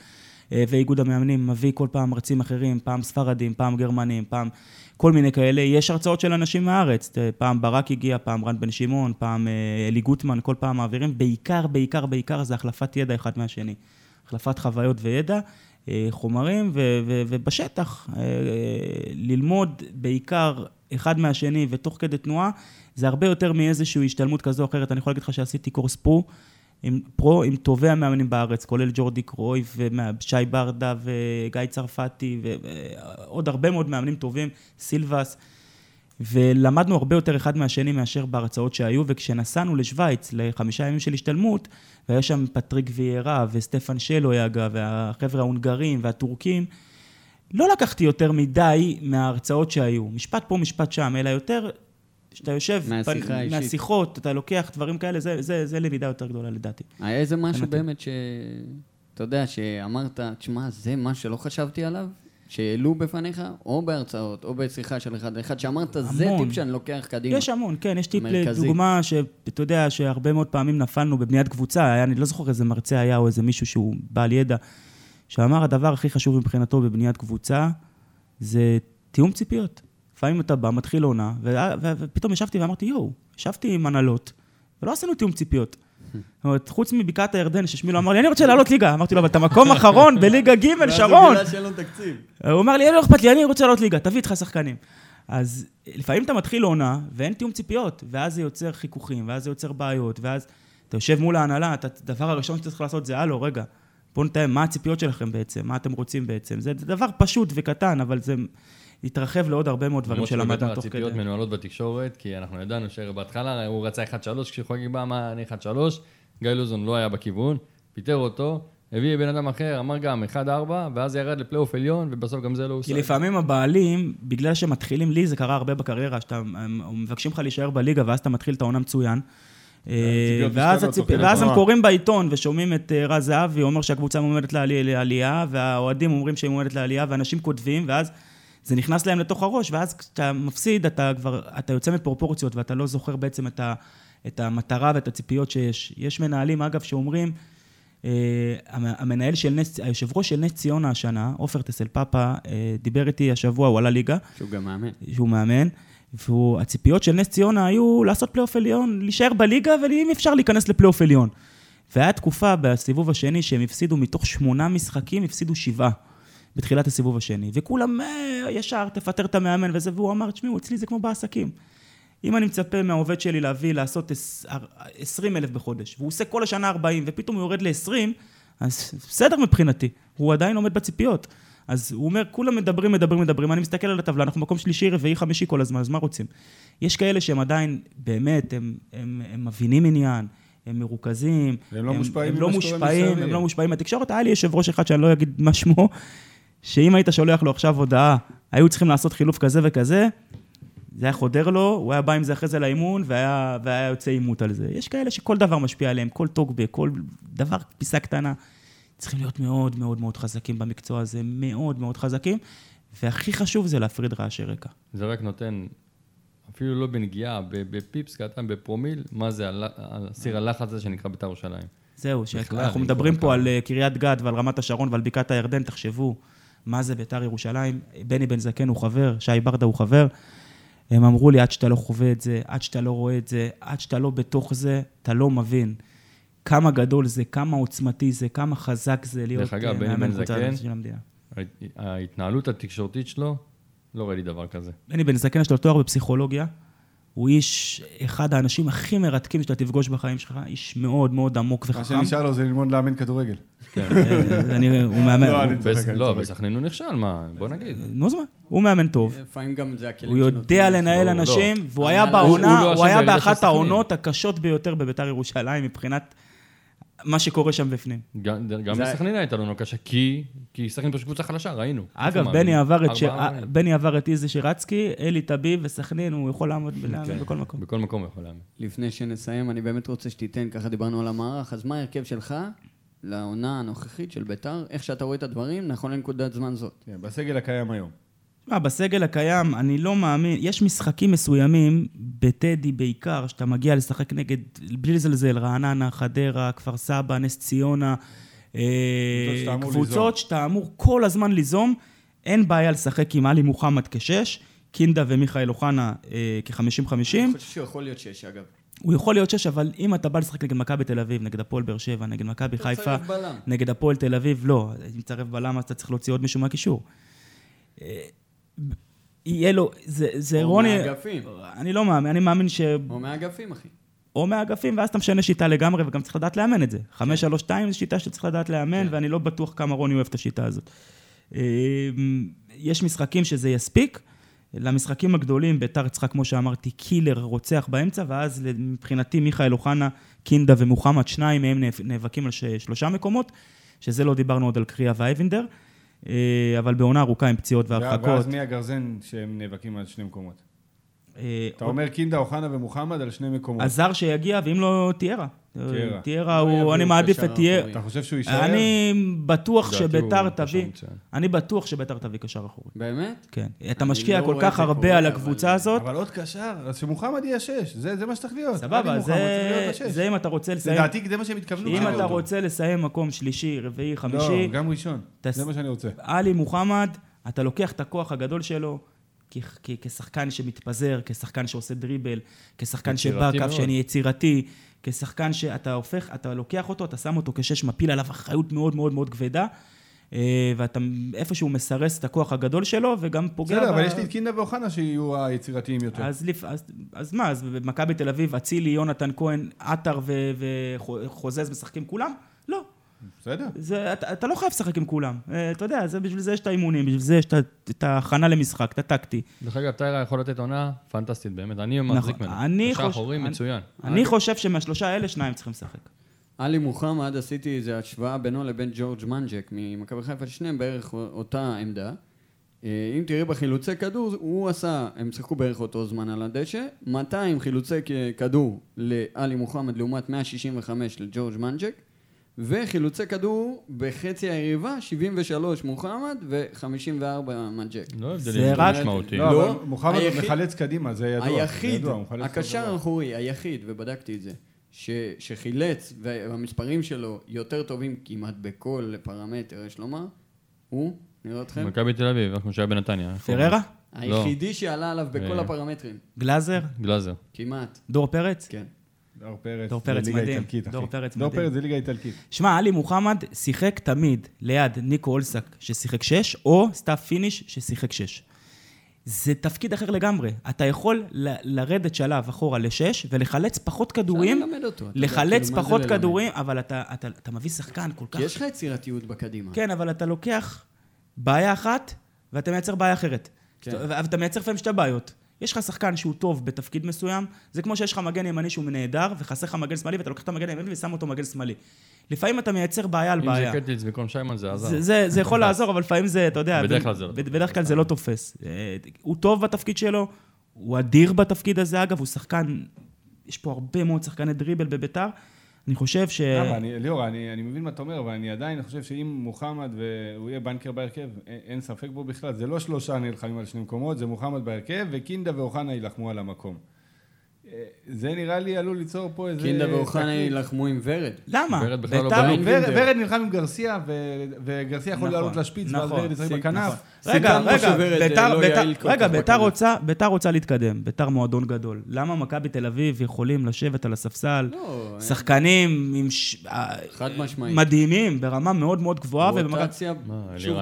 אה, ואיגוד המאמנים מביא כל פעם מרצים אחרים, פעם ספרדים, פעם גרמנים, פעם כל מיני כאלה. יש הרצאות של אנשים מהארץ, אה, פעם ברק הגיע, פעם רן בן שמעון, פעם אה, אלי גוטמן, כל פעם מעבירים. בעיקר, בעיקר, בעיקר זה החלפת ידע אחד מהשני. החלפת חוויות וידע. אה, חומרים, ו- ו- ובשטח, אה, ללמוד בעיקר אחד מהשני ותוך כדי תנועה, זה הרבה יותר מאיזושהי השתלמות כזו או אחרת. אני יכול להגיד לך שעשיתי קורס פרו, עם, פרו עם טובי המאמנים בארץ, כולל ג'ורדי קרוי, ושי ברדה, וגיא צרפתי, ועוד הרבה מאוד מאמנים טובים, סילבס. ולמדנו הרבה יותר אחד מהשני מאשר בהרצאות שהיו, וכשנסענו לשוויץ לחמישה ימים של השתלמות, והיה שם פטריק ויירה וסטפן שלו יגה, והחבר'ה ההונגרים והטורקים, לא לקחתי יותר מדי מההרצאות שהיו. משפט פה, משפט שם, אלא יותר שאתה יושב, מהשיחה פ... האישית. מהשיחות, אתה לוקח דברים כאלה, זה, זה, זה למידה יותר גדולה לדעתי. היה איזה משהו. באמת ש... אתה יודע, שאמרת, תשמע, זה מה שלא חשבתי עליו? שהעלו בפניך, או בהרצאות, או בשיחה של אחד לאחד, שאמרת, זה המון. טיפ שאני לוקח קדימה. יש המון, כן, יש טיפ המרכזי. לדוגמה, שאתה יודע שהרבה מאוד פעמים נפלנו בבניית קבוצה, היה, אני לא זוכר איזה מרצה היה או איזה מישהו שהוא בעל ידע, שאמר הדבר הכי חשוב מבחינתו בבניית קבוצה, זה תיאום ציפיות. לפעמים אתה בא, מתחיל עונה, ופתאום ישבתי ואמרתי, יואו, ישבתי עם הנהלות, ולא עשינו תיאום ציפיות. זאת אומרת, חוץ מבקעת הירדן, ששמילו אמר לי, אני רוצה לעלות ליגה. אמרתי לו, אבל אתה מקום אחרון בליגה ג', שרון. הוא לו אמר לי, אין, לא אכפת לי, אני רוצה לעלות ליגה, תביא איתך שחקנים. אז לפעמים אתה מתחיל עונה, ואין תיאום ציפיות, ואז זה יוצר חיכוכים, ואז זה יוצר בעיות, ואז אתה יושב מול ההנהלה, הדבר הראשון שאתה צריך לעשות זה, הלו, רגע, בואו נתאם, מה הציפיות שלכם בעצם, מה אתם רוצים בעצם. זה דבר פשוט וקטן, אבל זה התרחב לעוד הרבה מאוד דברים שלמדנו שבטח תוך כדי. הציפיות מנוהלות בתקשורת, כי אנחנו ידענו שבהתחלה הוא רצה 1-3, כשחוגג בא, אמר אני 1-3, גיא לוזון לא היה בכיוון, פיטר אותו, הביא בן אדם אחר, אמר גם 1-4, ואז ירד לפלייאוף עליון, ובסוף גם זה לא הושג. כי לפעמים הבעלים, בגלל שמתחילים, לי זה קרה הרבה בקריירה, שאתה, מבקשים לך להישאר בליגה, ואז אתה מתחיל את העונה מצוין. אה, ואז, הציפ... הם. קוראים בעיתון ושומעים את אה, רז זהבי אומר שהקבוצה מועמדת לעלי... לעלייה, והאוהדים אומרים שהיא מועמדת לעלייה, ואנשים כותבים, ואז זה נכנס להם לתוך הראש, ואז כשאתה מפסיד, אתה כבר, אתה יוצא מפרופורציות, ואתה לא זוכר בעצם את, ה... את המטרה ואת הציפיות שיש. יש מנהלים, אגב, שאומרים, אה, המ- המנהל של נס, היושב ראש של נס ציונה השנה, עופר טסל פאפה, אה, דיבר איתי השבוע, הוא עלה ליגה, שהוא גם מאמן. שהוא מאמן, והציפיות של נס ציונה היו לעשות פלייאוף עליון, להישאר בליגה, ואם אפשר להיכנס לפלייאוף עליון. והיה תקופה בסיבוב השני שהם הפסידו מתוך שמונה משחקים, הפסידו שבעה בתחילת הסיבוב השני. וכולם אה, ישר, תפטר את המאמן וזה, והוא אמר, תשמעו, אצלי זה כמו בעסקים. אם אני מצפה מהעובד שלי להביא, לעשות עש- 20 אלף בחודש, והוא עושה כל השנה 40, ופתאום הוא יורד ל-20, אז בסדר מבחינתי, הוא עדיין עומד בציפיות. אז הוא אומר, כולם מדברים, מדברים, מדברים, אני מסתכל על הטבלה, אנחנו מקום שלישי, רביעי, חמישי כל הזמן, אז מה רוצים? יש כאלה שהם עדיין, באמת, הם, הם, הם מבינים עניין, הם מרוכזים. והם לא מושפעים הם לא מושפעים. הם לא מושפעים מהתקשורת. היה לי יושב ראש אחד שאני לא אגיד מה שמו, שאם היית שולח לו עכשיו הודעה, היו צריכים לעשות חילוף כזה וכזה, זה היה חודר לו, הוא היה בא עם זה אחרי זה לאימון, והיה, והיה יוצא עימות על זה. יש כאלה שכל דבר משפיע עליהם, כל טוקבק, כל דבר, פיסה קטנה. צריכים להיות מאוד מאוד מאוד חזקים במקצוע הזה, מאוד מאוד חזקים, והכי חשוב זה להפריד רעשי רקע. זה רק נותן, אפילו לא בנגיעה, בפיפס קטן, בפרומיל, מה זה סיר הלחץ הזה שנקרא בית"ר ירושלים. זהו, שאנחנו מדברים פה. על אה, קריית גת ועל רמת השרון ועל בקעת הירדן, תחשבו, מה זה ביתר ירושלים? בני בן זקן הוא חבר, שי ברדה הוא חבר. הם אמרו לי, עד שאתה לא חווה את זה, עד שאתה לא רואה את זה, עד שאתה לא בתוך זה, אתה לא מבין. כמה גדול זה, כמה עוצמתי זה, כמה חזק זה להיות דרך אגב, אה, בני מאמן בן זקן, ההתנהלות התקשורתית שלו, לא ראיתי דבר כזה. בני בן זקן יש לו תואר בפסיכולוגיה. הוא איש, אחד האנשים הכי מרתקים שאתה תפגוש בחיים שלך, איש מאוד מאוד עמוק מה וחכם. שנשאר לו זה ללמוד לאמן כדורגל. אה, אני- הוא מאמן, לא, אני לא. בסכנין הוא נכשל, מה? בוא נגיד. נו, אז מה? הוא מאמן טוב. לפעמים גם זה הכלים הוא יודע. לנהל לא, אנשים, לא. והוא היה בעונה, הוא היה באחת. העונות הקשות ביותר בביתר ירושלים מבחינת מה שקורה שם בפנים. גם גם זה- בסכנין הייתה לנו קשה, כי כי סכנין פשוט קבוצה חלשה, ראינו. אגב, בני? עבר את ש-. בני עבר את איזי שירצקי, אלי טביב וסכנין, הוא יכול לעמוד כן. ולאמן בכל מקום. בכל מקום הוא יכול להאמין. לפני שנסיים, אני באמת רוצה שתיתן, ככה דיברנו על המערך, אז מה ההרכב שלך לעונה הנוכחית של ביתר? איך שאתה רואה את הדברים, נכון לנקודת זמן זאת. כן, בסגל הקיים היום. מה, בסגל הקיים, אני לא מאמין, יש משחקים מסוימים, בטדי בעיקר, שאתה מגיע לשחק נגד, בלי לזלזל, רעננה, חדרה, כפר סבא, נס ציונה, אה, קבוצות שאתה אמור כל הזמן ליזום, אין בעיה לשחק עם עלי מוחמד כשש, קינדה ומיכאל אוחנה אה, כ-50-50. אני חושב שיכול להיות שיש, אגב. הוא יכול להיות שש, אבל אם אתה בא לשחק נגד מכבי תל אביב, נגד הפועל באר שבע, נגד מכבי חיפה. נגד הפועל תל אביב, לא. אם תצרף בלם, אז אתה צריך להוציא עוד מישהו מהקישור. יהיה לו, זה, זה או רוני... מהאגפים. אני לא מאמין, אני מאמין ש... או מהאגפים, אחי. או מהאגפים, ואז אתה משנה שיטה לגמרי, וגם צריך לדעת לאמן את זה. 5-3-2 זו שיטה שצריך לדעת לאמן, ואני לא בטוח כמה רוני אוהב את השיטה הזאת. אה, יש משחקים שזה יספיק. למשחקים הגדולים, ביתר צריכה, כמו שאמרתי, קילר, רוצח באמצע, ואז מבחינתי מיכאל אוחנה, קינדה ומוחמד, שניים מהם נאבק- נאבקים על שלושה מקומות, שזה לא דיברנו עוד על קריאה ואייבינדר, אבל בעונה ארוכה עם פציעות והרחקות. ואז מי הגרזן שהם נאבקים על שני מקומות? אה, אתה אומר קינדה, אוחנה ומוחמד על שני מקומות. הזר שיגיע, ואם לא, תיארה. תיארה. תיארה, לא הוא, אני מעדיף את תיארה. אחורי. אתה חושב שהוא יישאר? אני בטוח שביתר תביא, מצוין. אני בטוח שביתר תביא קשר אחורי. באמת? כן. אתה משקיע לא כל כך הרבה על אבל- הקבוצה הזאת, אבל עוד קשר, אז שמוחמד יהיה שש, זה זה מה שצריך להיות. סבבה, זה, אם אתה רוצה לסיים, לדעתי זה מה שהם התכוונו. אם אתה. רוצה לסיים מקום שלישי, רביעי, חמישי, לא, גם ראשון. זה מה שאני רוצה. עלי מוחמד, אתה לוקח את הכוח הגדול שלו, כ- כ- כשחקן שמתפזר, כשחקן שעושה דריבל, כשחקן שבא קו. שני יצירתי, כשחקן שאתה הופך, אתה לוקח אותו, אתה שם אותו כשש, מפיל עליו אחריות מאוד מאוד מאוד כבדה, אה, ואתה איפשהו מסרס את הכוח הגדול שלו, וגם פוגע... בסדר, ב- אבל יש לי את קינדה ואוחנה שיהיו היצירתיים יותר. אז, לפ... אז, אז מה, אז במכבי תל אביב, אצילי, יונתן כהן, עטר ו- וחוזז משחקים כולם? בסדר. זה, אתה, אתה לא חייב לשחק עם כולם. אה, אתה יודע, זה, בשביל זה יש את האימונים, בשביל זה יש את ההכנה למשחק, את הטקטי. דרך אגב, טיירה יכול לתת עונה פנטסטית, באמת. אני מחזיק ממנו. נכון. אני קשר חוש- אחורי אני- מצוין. אני חושב שמהשלושה האלה, שניים צריכים לשחק. עלי מוחמד, עשיתי איזו השוואה בינו לבין ג'ורג' מנג'ק ממכבי חיפה, שניהם בערך אותה עמדה. אה, אם תראי בחילוצי כדור, הוא עשה, הם שיחקו בערך אותו זמן על הדשא, 200 חילוצי כדור לעלי מוחמד לעומת 165 לג'ורג' מנג'ק, וחילוצי כדור בחצי היריבה, 73 מוחמד ו-54 מנג'ק. לא זה הבדלים רק- משמעותיים. לא, לא, אבל מוחמד היחיד- מחלץ קדימה, זה ידוע. היחיד, הקשר. האחורי, היחיד, ובדקתי את זה, ש, שחילץ, והמספרים שלו יותר טובים כמעט בכל פרמטר, יש לומר, הוא, נראה אתכם, מכבי תל אביב, כמו שהיה בנתניה. פררה? היחידי שעלה עליו בכל אה. הפרמטרים, גלאזר? גלאזר. כמעט, דור פרץ? כן. דור פרץ, דור זה פרץ ליגה מדהים. איטלקית, אחי. דור פרץ דור מדהים. פרץ זה ליגה איטלקית. שמע, עלי מוחמד שיחק תמיד ליד ניקו אולסק ששיחק שש, או סטאפ פיניש ששיחק שש. זה תפקיד אחר לגמרי. אתה יכול ל- לרדת שלב אחורה לשש ולחלץ פחות כדורים, אפשר ללמד אותו, לחלץ כאילו, פחות ללמד? כדורים, אבל אתה, אתה, אתה מביא שחקן כל כך... כי יש לך יצירתיות בקדימה. כן, אבל אתה לוקח בעיה אחת, ואתה מייצר בעיה אחרת. כן. כן. ואתה מייצר לפעמים שתי בעיות. יש לך שחקן שהוא טוב בתפקיד מסוים, זה כמו שיש לך מגן ימני שהוא נהדר, וחסר לך מגן שמאלי, ואתה לוקח את המגן הימני ושם אותו מגן שמאלי. לפעמים אתה מייצר בעיה על אם בעיה. זה קטליץ במקום שיימן זה עזר. זה, זה, זה יכול לעזור, אבל לפעמים זה, אתה יודע... בדרך ו- כלל זה לא תופס. בדרך כלל זה לא תופס. אה, הוא טוב בתפקיד שלו, הוא אדיר בתפקיד הזה, אגב, הוא שחקן... יש פה הרבה מאוד שחקני דריבל בביתר. אני חושב ש... למה? אני- ליאור, אני אני מבין מה אתה אומר, אבל אני עדיין חושב שאם מוחמד והוא יהיה בנקר בהרכב, אין- ספק בו בכלל. זה לא שלושה נלחמים על שני מקומות, זה מוחמד בהרכב, וקינדה ואוחנה יילחמו על המקום. אה, זה נראה לי עלול ליצור פה איזה... קינדה ואוחנה. יילחמו עם ורד. למה? ורד בכלל לא בלם. ורד ורד נלחם עם גרסיה, ו- וגרסיה יכול נכון, לעלות לשפיץ, ואז נכון. ורד ישחק בכנף. נכון. רגע, רגע, ביתר, אה, לא ביתר. רוצה, ביתר רוצה להתקדם, ביתר מועדון גדול. למה מכבי תל אביב יכולים לשבת על הספסל, לא, שחקנים עם ש... אה, חד משמעית. מדהימים, ברמה מאוד מאוד גבוהה, רוטציה, מה, שוב,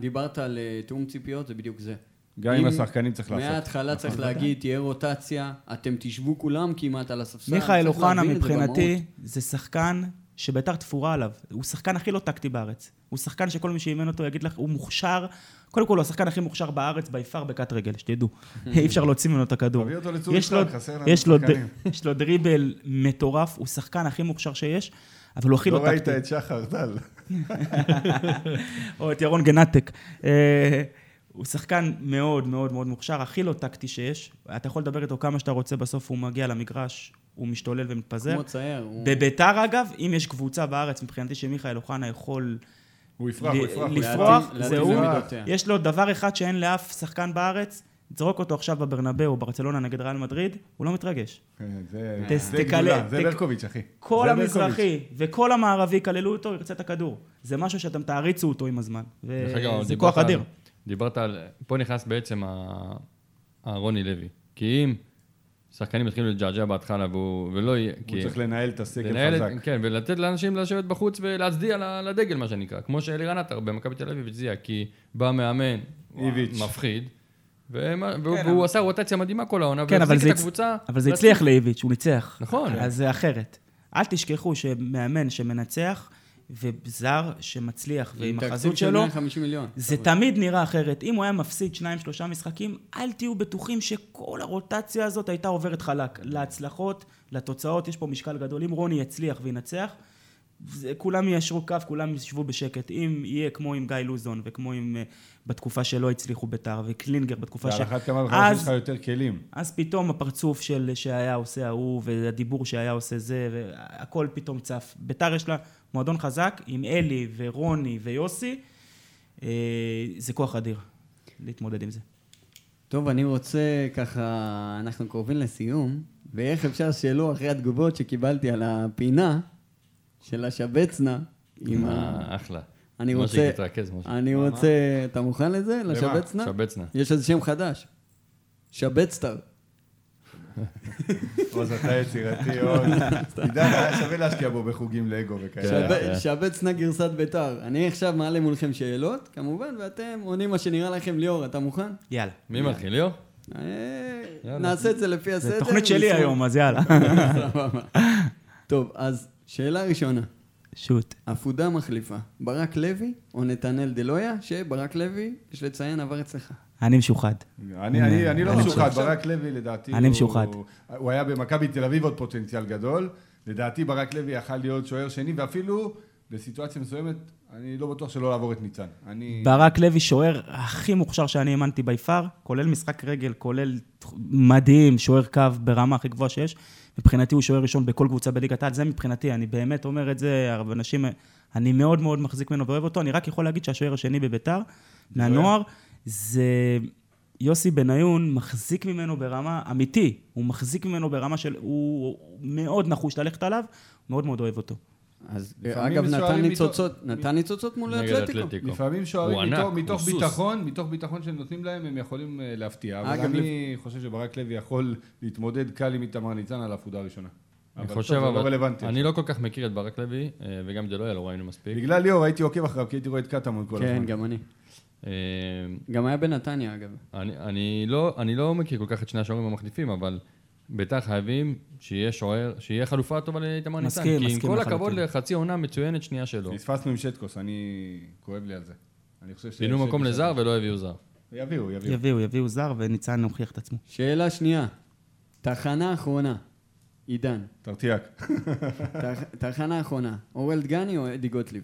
דיברת, על אה, תיאום ציפיות, זה בדיוק זה. גם עם השחקנים צריך לעשות. מההתחלה צריך להגיד, תהיה רוטציה, אתם תשבו כולם כמעט על הספסל. מיכאל אוחנה מבחינתי. זה שחקן שביתר תפורה עליו. הוא שחקן הכי לא טקטי בארץ. הוא שחקן שכל מי שאימן אותו יגיד לך, הוא מוכשר, קודם כל הוא השחקן הכי מוכשר בארץ, ביפר בקט רגל, שתדעו. אי אפשר להוציא ממנו את הכדור. תביא אותו לצור יש לו- יצחק, חסר לנו יש לו ד- שחקנים. יש לו דריבל מטורף, הוא שחקן הכי מוכשר שיש, אבל הוא הכי לא לא ראית טקטי. את שחר טל. או את ירון גנטק. הוא שחקן מאוד מאוד מאוד מוכשר, הכי לא טקטי שיש. אתה יכול לדבר איתו כמה שאתה רוצה, בסוף הוא מגיע למגרש, הוא משתולל ומתפזר. כמו צייר. הוא- בביתר אגב, אם יש קבוצה בארץ, מבחינתי שמיכאל אוחנה יכול הוא יפרח, הוא יפרח. לפרוח, זה הוא. למידותיה. יש לו דבר אחד שאין לאף שחקן בארץ, תזרוק אותו עכשיו בברנבאו או ברצלונה נגד ריאל מדריד, הוא לא מתרגש. כן, זה זה גדולה, זה ברקוביץ', אחי. כל זה. המזרחי וכל המערבי כללו אותו, ירצה את הכדור. זה משהו שאתם תעריצו אותו עם הזמן. דיברת כוח אדיר. דיברת על... פה נכנס בעצם הרוני לוי. כי אם שחקנים יתחילו לג'עג'ע בהתחלה, והוא- ולא יהיה... הוא כי- צריך לנהל את הסגל לנהל את- חזק. כן, ולתת לאנשים לשבת בחוץ ולהצדיע לדגל, מה שנקרא. כמו שאלירן עטר במכבי תל אביב הצדיע, כי בא מאמן, איביץ'. מפחיד, ומה- כן, והוא עשה רוטציה מדהימה כל העונה, כן, אבל והחזיק זה את הקבוצה. אבל זה. הצליח לאיביץ', הוא ניצח. נכון. אז זה אחרת. אל תשכחו שמאמן שמנצח, וזר שמצליח, ועם החזות של שלו, 150 מיליון. זה תמיד נראה אחרת. אם הוא היה מפסיד שניים, שלושה משחקים, אל תהיו בטוחים שכל הרוטציה הזאת הייתה עוברת חלק. להצלחות, לתוצאות, יש פה משקל גדול. אם רוני יצליח וינצח, זה, כולם יישרו קו, כולם ישבו בשקט. אם יהיה כמו עם גיא לוזון, וכמו עם... אה, בתקופה שלא הצליחו בית"ר, וקלינגר בתקופה ש... אחת כמה וכמה אז- שיש לך יותר כלים. אז פתאום הפרצוף של שהיה עושה ההוא, והדיבור שהיה עושה זה, והכל פתאום צף. ביתר יש לה מועדון חזק עם אלי ורוני ויוסי, אה, זה כוח אדיר להתמודד עם זה. טוב, אני רוצה ככה, אנחנו קרובים לסיום, ואיך אפשר שלא אחרי התגובות שקיבלתי על הפינה של השבצנה, עם ה... אה, אחלה. אני משה, רוצה, תתרכז, משה. אני רוצה, אתה מוכן לזה? לשבצנה? שבצנה. יש איזה שם חדש. שבצטר. עוז, אתה יצירתי, עוז. תדע, היה שווה להשקיע בו בחוגים לגו וכאלה. כן. שב- שבצנה גרסת ביתר. אני עכשיו מעלה מולכם שאלות, כמובן, ואתם עונים מה שנראה לכם. ליאור, אתה מוכן? יאללה. מי מתחיל, ליאור? אה. נעשה את זה לפי הסדר. זה תוכנית שלי. היום, אז יאללה. טוב, אז שאלה ראשונה. שוט. עפודה מחליפה, ברק לוי או נתנאל דלויה, שברק לוי, יש לציין, עבר אצלך. אני משוחד. אני, אני, אני לא משוחד, ברק לוי לדעתי... אני משוחד. הוא היה במכבי תל אביב עוד פוטנציאל גדול. לדעתי ברק לוי יכל להיות שוער שני, ואפילו בסיטואציה מסוימת, אני לא בטוח שלא לעבור את ניצן. אני... ברק לוי שוער הכי מוכשר שאני האמנתי ביפר, כולל משחק רגל, כולל מדהים, שוער קו ברמה הכי גבוהה שיש. מבחינתי הוא שוער ראשון בכל קבוצה בליגת העל, זה מבחינתי, אני באמת אומר את זה, הרבה אנשים, אני מאוד מאוד מחזיק ממנו ואוהב אותו, אני רק יכול להגיד שהשוער השני בביתר, מהנוער, זה יוסי בניון מחזיק ממנו ברמה, אמיתי, הוא מחזיק ממנו ברמה של, הוא מאוד נחוש ללכת עליו, מאוד מאוד אוהב אותו. אז לפעמים אגב, נתן ניצוצות, נתן ניצוצות מול נגד אתלטיקו. אתלטיקו. לפעמים שוערים מתוך. ביטחון, מתוך ביטחון שהם נותנים להם, הם יכולים אה, להפתיע. אבל אני חושב שברק לוי יכול להתמודד קל עם איתמר ניצן על העפודה הראשונה. אני אבל חושב, לא אבל... רלוונטי. אני לא כל כך מכיר את ברק לוי, אה, וגם דלויה לא ראינו מספיק. בגלל ליאור הייתי עוקב אחריו, כי הייתי רואה את קטמון כל כן, הזמן. גם אני. אה, גם היה בנתניה, אגב. אני, אני, לא, אני לא מכיר כל כך את שני השוערים המחליפים, אבל ביתר חייבים שיהיה שוער, שיהיה חלופה טובה לאיתמר ניצן. מסכים, כי עם מסכים כל. הכבוד לחצי עונה מצוינת שנייה שלו. פספסנו עם שטקוס, אני כואב לי על זה. אני חושב ש... פינו מקום לזר ולא הביאו זר. יביאו, יביאו. יביאו, יביאו זר, וניצן הוכיח את עצמו. שאלה שנייה, תחנה אחרונה, עידן. תרתיאק. תח- תחנה אחרונה, אורל דגני או אדי גוטליב?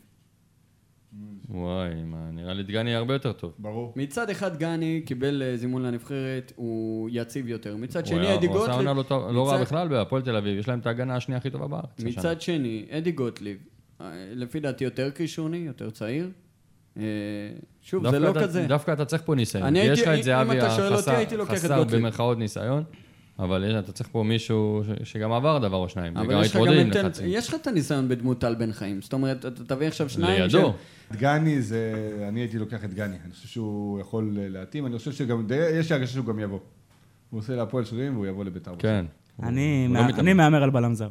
וואי, מה, נראה לי דגני הרבה יותר טוב. ברור. מצד אחד גני קיבל אה, זימון לנבחרת, הוא יציב יותר. מצד שני, אדי הוא עשה גוטליב... עונה לא טוב- לא רע מצד- בכלל בהפועל תל אביב, יש להם את ההגנה השנייה הכי טובה בארץ. השנה. מצד שני, אדי גוטליב, אה, לפי דעתי יותר כישרוני, יותר צעיר. אה, שוב, זה לא אתה- כזה. דווקא אתה צריך פה ניסיון. אני יש הייתי- לך את אם אתה שואל אותי, החסר, הייתי לוקח את חסר גוטליב. במרכאות ניסיון, אבל אתה צריך פה מישהו שגם עבר דבר או שניים, וגם אבל יש לך התמודד עם. לחצים. יש לך את הניסיון בדמות טל בן חיים. זאת אומרת, אתה תביא עכשיו שניים... לידו. דגני זה... אני הייתי לוקח את דגני. אני חושב שהוא יכול להתאים. אני חושב שגם... יש לי הרגשה שהוא גם יבוא. הוא עושה להפועל שרירים והוא יבוא לביתר. כן. אני לא. אני מהמר על בלם זר.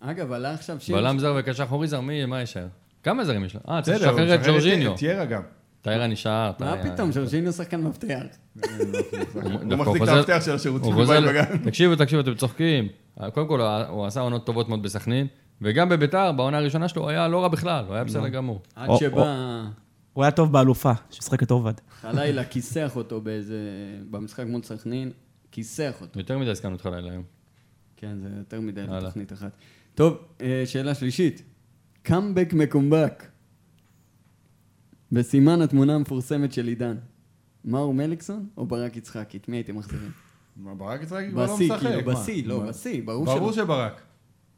אגב, עלה עכשיו שיר... בלם זר וקשר אחורי זר, מי מה יישאר? כמה זרים יש לו? אה, צריך לשחרר את ג'ורג'יניו. את ירה גם. טיירה נשאר. מה פתאום, ז'ורג'יניו שחקן מפתח. הוא מחזיק את המפתח של השירותים בבית בגן. תקשיבו, תקשיבו, אתם צוחקים. קודם כל, הוא עשה עונות טובות מאוד בסכנין, וגם בביתר, בעונה הראשונה שלו, הוא היה לא רע בכלל, הוא היה בסדר גמור. עד שבא הוא היה טוב באלופה, ששחק את עובד. הלילה, כיסח אותו באיזה... במשחק מול סכנין, כיסח אותו. יותר מדי הזכרנו אותך לילה היום. כן, זה יותר מדי. לתוכנית אחת. טוב, אה, שאלה שלישית. קאמבק מקומבק. בסימן התמונה המפורסמת של עידן. מאור מליקסון או ברק יצחקי? את מי הייתם מחזירים? מה, ברק יצחקי כבר לא בשיא, משחק. כאילו, מה? בשיא, לא? בשיא, ברור ברור שלא. שברק.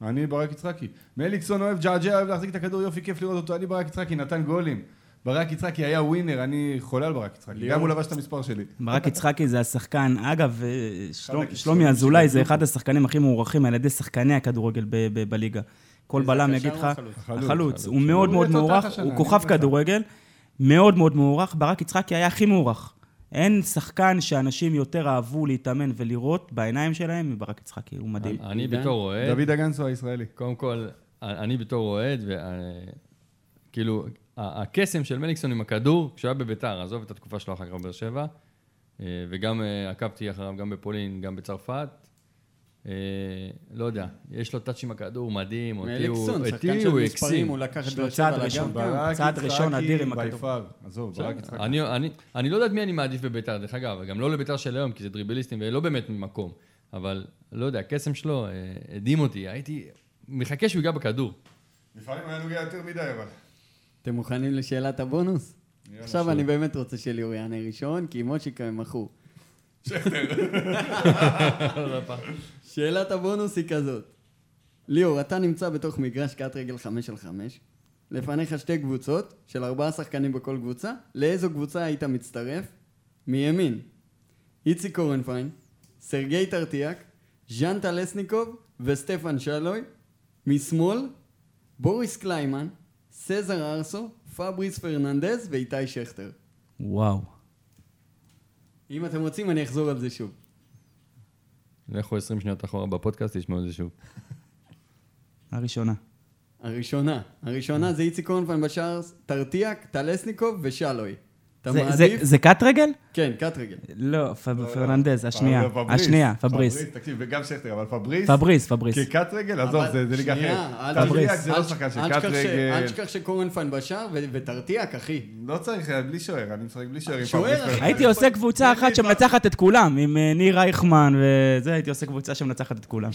אני ברק יצחקי. מליקסון אוהב ג'עג'ע, אוהב להחזיק את הכדור, יופי, כיף לראות אותו. אני ברק יצחקי, נתן גולים. ברק יצחקי היה ווינר, אני חולה על ברק יצחקי. גם הוא לבש את המספר שלי. ברק יצחקי זה השחקן, אגב, אה, שלומי אזולאי זה. אחד השחקנים הכי מוערכים על ידי שחקני הכדורגל ב- ב- בליגה. כל בלם יגיד לך, החלוץ? הוא. מאוד מאוד מוערך, הוא כוכב. כדורגל, מאוד מאוד מוערך, ברק יצחקי היה הכי מוערך. אין שחקן שאנשים יותר אהבו להתאמן ולראות בעיניים שלהם מברק יצחקי, הוא מדהים. אני? בתור אוהד, דוד אגנסו הישראלי. קודם כל, אני בתור אוהד, וכאילו, הקסם של מליקסון עם הכדור, כשהוא היה בביתר, עזוב את התקופה שלו אחר כך בבאר שבע, אה, וגם אה, עקבתי אחריו גם בפולין, גם בצרפת. אה, לא יודע, יש לו טאצ' עם הכדור מדהים, אותי הוא מליקסון, שחקן של הוא מספרים, הקסים. הוא לקח את באר צעד שבע ראשון. לגב גם. צעד ראשון אדיר עם הכדור. עזוב, ברק יצחקי. אני, אני, אני לא יודע מי אני מעדיף בביתר, דרך אגב, גם לא לביתר של היום, כי זה דריבליסטים ולא באמת ממקום. אבל, לא יודע, הקסם שלו אה, הדהים אותי, הייתי מחכה שהוא ייגע בכדור. לפעמים היה נוגע יותר מדי, אבל. אתם מוכנים לשאלת הבונוס? עכשיו. אני באמת רוצה שליאור יענה ראשון, כי מושיקה הם מכרו. שאלת הבונוס היא כזאת. ליאור, אתה נמצא בתוך מגרש קט רגל 5 על 5, לפניך שתי קבוצות, של ארבעה שחקנים בכל קבוצה, לאיזו קבוצה היית מצטרף? מימין, איציק אורנפיין, סרגי טרטיאק, ז'אן טלסניקוב וסטפן שלוי, משמאל, בוריס קליימן, סזר ארסו, פבריס פרננדז ואיתי שכטר. וואו. אם אתם רוצים, אני אחזור על זה שוב. לכו 20 שניות אחורה בפודקאסט, תשמעו את זה שוב. הראשונה. הראשונה, הראשונה זה איציק אורנפיין בשער, טרטיאק, טלסניקוב ושלוי. אתה זה- זה- מעדיף? זה קט רגל? כן, קט רגל. לא, פ- פרננדז, השנייה. פבריס, השנייה, פבריס. תקשיב, וגם שכטר, אבל פבריס, פבריס, פבריס. כקט רגל, עזוב, זה ליגה אחרת. תשכח- זה לא שחקן של קט תשכח ש- אל רגל. תשכח שאורנפיין בשער ו- וטרטיאק, אחי. לא צריך, בלי שוער, אני משחק בלי שוער. עם שוער, פבריס. הייתי עושה קבוצה אחת שמנצחת את כולם, עם אה, ניר רייכמן וזה, הייתי עושה קבוצה שמנצחת את כולם.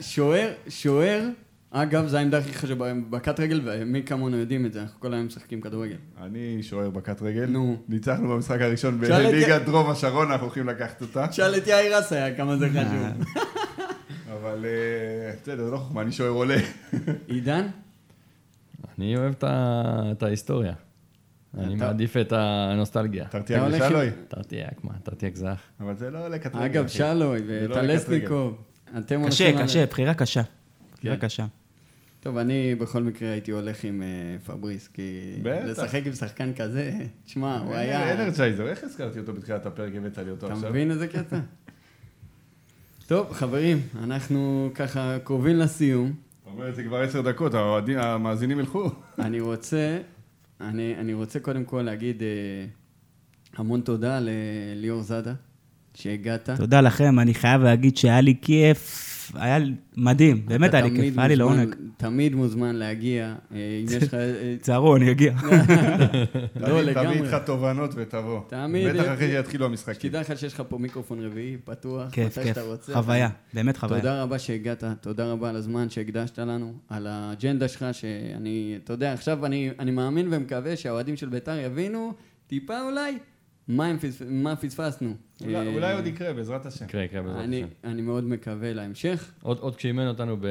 שוער, שוער, אגב, זו העמדה הכי חשובה בקט רגל, ומי כמונו יודעים את זה, אנחנו כל היום משחקים כדורגל. אני שוער בקט רגל. נו. ניצחנו במשחק הראשון שאל בליגת דרום השרון, אנחנו הולכים לקחת אותה. תשאל את יאיר אסיה כמה זה חשוב. אבל אה, בסדר, זה לא חוכמה, אני שוער עולה. עידן? אני אוהב את ההיסטוריה. אני מעדיף את הנוסטלגיה. עם- ושלוי. תרתיאק, מה, תרתיק זך. אבל זה לא עולה קט רגל. אגב. שלוי לא וטלסניקוב. אתם קשה, קשה, בחירה קשה. בחירה כן? קשה. טוב, אני בכל מקרה הייתי הולך עם אה, פבריס, כי. לשחק עם שחקן כזה, תשמע, הוא אין- היה... אנרג'ייזר, איך הזכרתי אותו בתחילת הפרק, הבאת לי אותו אתה עכשיו? מבין איזה קטע? טוב, חברים, אנחנו ככה קרובים לסיום. אתה אומר את זה כבר עשר דקות, המאזינים ילכו. אני רוצה, אני, אני רוצה קודם כל להגיד אה, המון תודה לליאור זאדה, שהגעת. תודה לכם, אני חייב להגיד שהיה לי כיף, היה מדהים, באמת היה לי כיף, היה לי לעונג. תמיד מוזמן להגיע, אה, אם יש לך... אה, צערו, אני אגיע. לא, תביא- תביא לגמרי. איתך תובנות ותבוא. תמיד. בטח אחרי שיתחילו המשחקים. שתדע לך שיש לך פה מיקרופון רביעי, פתוח, כיף, מתי כיף. שאתה רוצה. חוויה, באמת חוויה. תודה רבה שהגעת, תודה רבה על הזמן שהקדשת לנו, על האג'נדה שלך, שאני, אתה יודע, עכשיו אני, אני מאמין ומקווה שהאוהדים של בית"ר יבינו, טיפה אולי, מה, פספסנו. אולי- אה, אולי עוד יקרה, בעזרת השם. יקרה, יקרה בעזרת אני, השם. אני מאוד מקווה להמשך. עוד עוד כשאימן אותנו ב-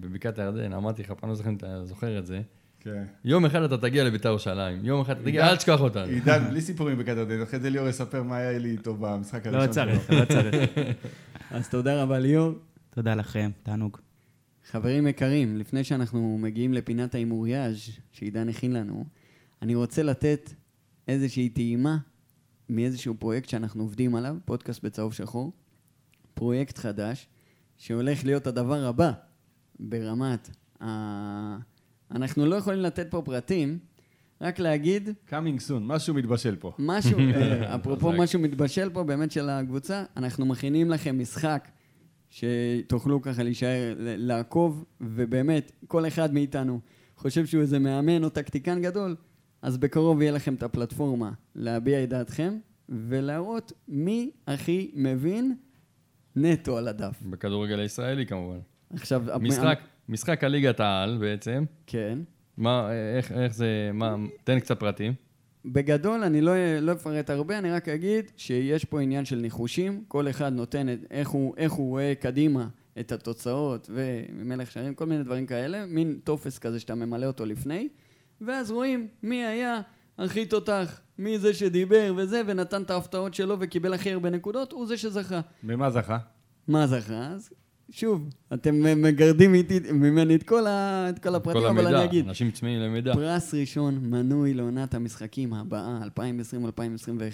בבקעת הירדן, אמרתי לך, פעם לא זוכר אם אתה זוכר את זה, כן. יום אחד אתה תגיע לביתר ירושלים, יום אחד אתה תגיע, אל תשכח אותנו. עידן, בלי סיפורים בקטרדן, אחרי זה ליאור יספר מה היה לי איתו במשחק הראשון. לא צריך, לא צריך. אז תודה רבה ליאור. תודה לכם, תענוג. חברים יקרים, לפני שאנחנו מגיעים לפינת ההימוריאז' שעידן הכין לנו, אני רוצה לתת איזושהי טעימה מאיזשהו פרויקט שאנחנו עובדים עליו, פודקאסט בצהוב שחור. פרויקט חדש, שהולך להיות הדבר הבא ברמת ה... אנחנו לא יכולים לתת פה פרטים, רק להגיד coming soon, משהו מתבשל פה. משהו, אה, אפרופו. משהו מתבשל פה באמת של הקבוצה, אנחנו מכינים לכם משחק שתוכלו ככה להישאר, לעקוב, ובאמת, כל אחד מאיתנו חושב שהוא איזה מאמן או טקטיקן גדול, אז בקרוב יהיה לכם את הפלטפורמה להביע את דעתכם, ולהראות מי הכי מבין נטו על הדף. בכדורגל הישראלי כמובן. עכשיו, משחק, משחק הליגת העל בעצם. כן. מה, איך, איך זה, מה, תן קצת פרטים. בגדול, אני לא, לא אפרט הרבה, אני רק אגיד שיש פה עניין של ניחושים, כל אחד נותן את, איך, הוא, איך הוא רואה קדימה את התוצאות ומלך שערים, כל מיני דברים כאלה, מין טופס כזה שאתה ממלא אותו לפני, ואז רואים מי היה הכי תותח, מי זה שדיבר וזה, ונתן את ההפתעות שלו וקיבל הכי הרבה נקודות, הוא זה שזכה. במה זכה? מה זכה? אז שוב, אתם מגרדים איתי, ממני את כל, ה, את כל הפרטים, כל אבל אני המידע, אגיד. אנשים צמאים למידע. פרס ראשון מנוי לעונת המשחקים הבאה,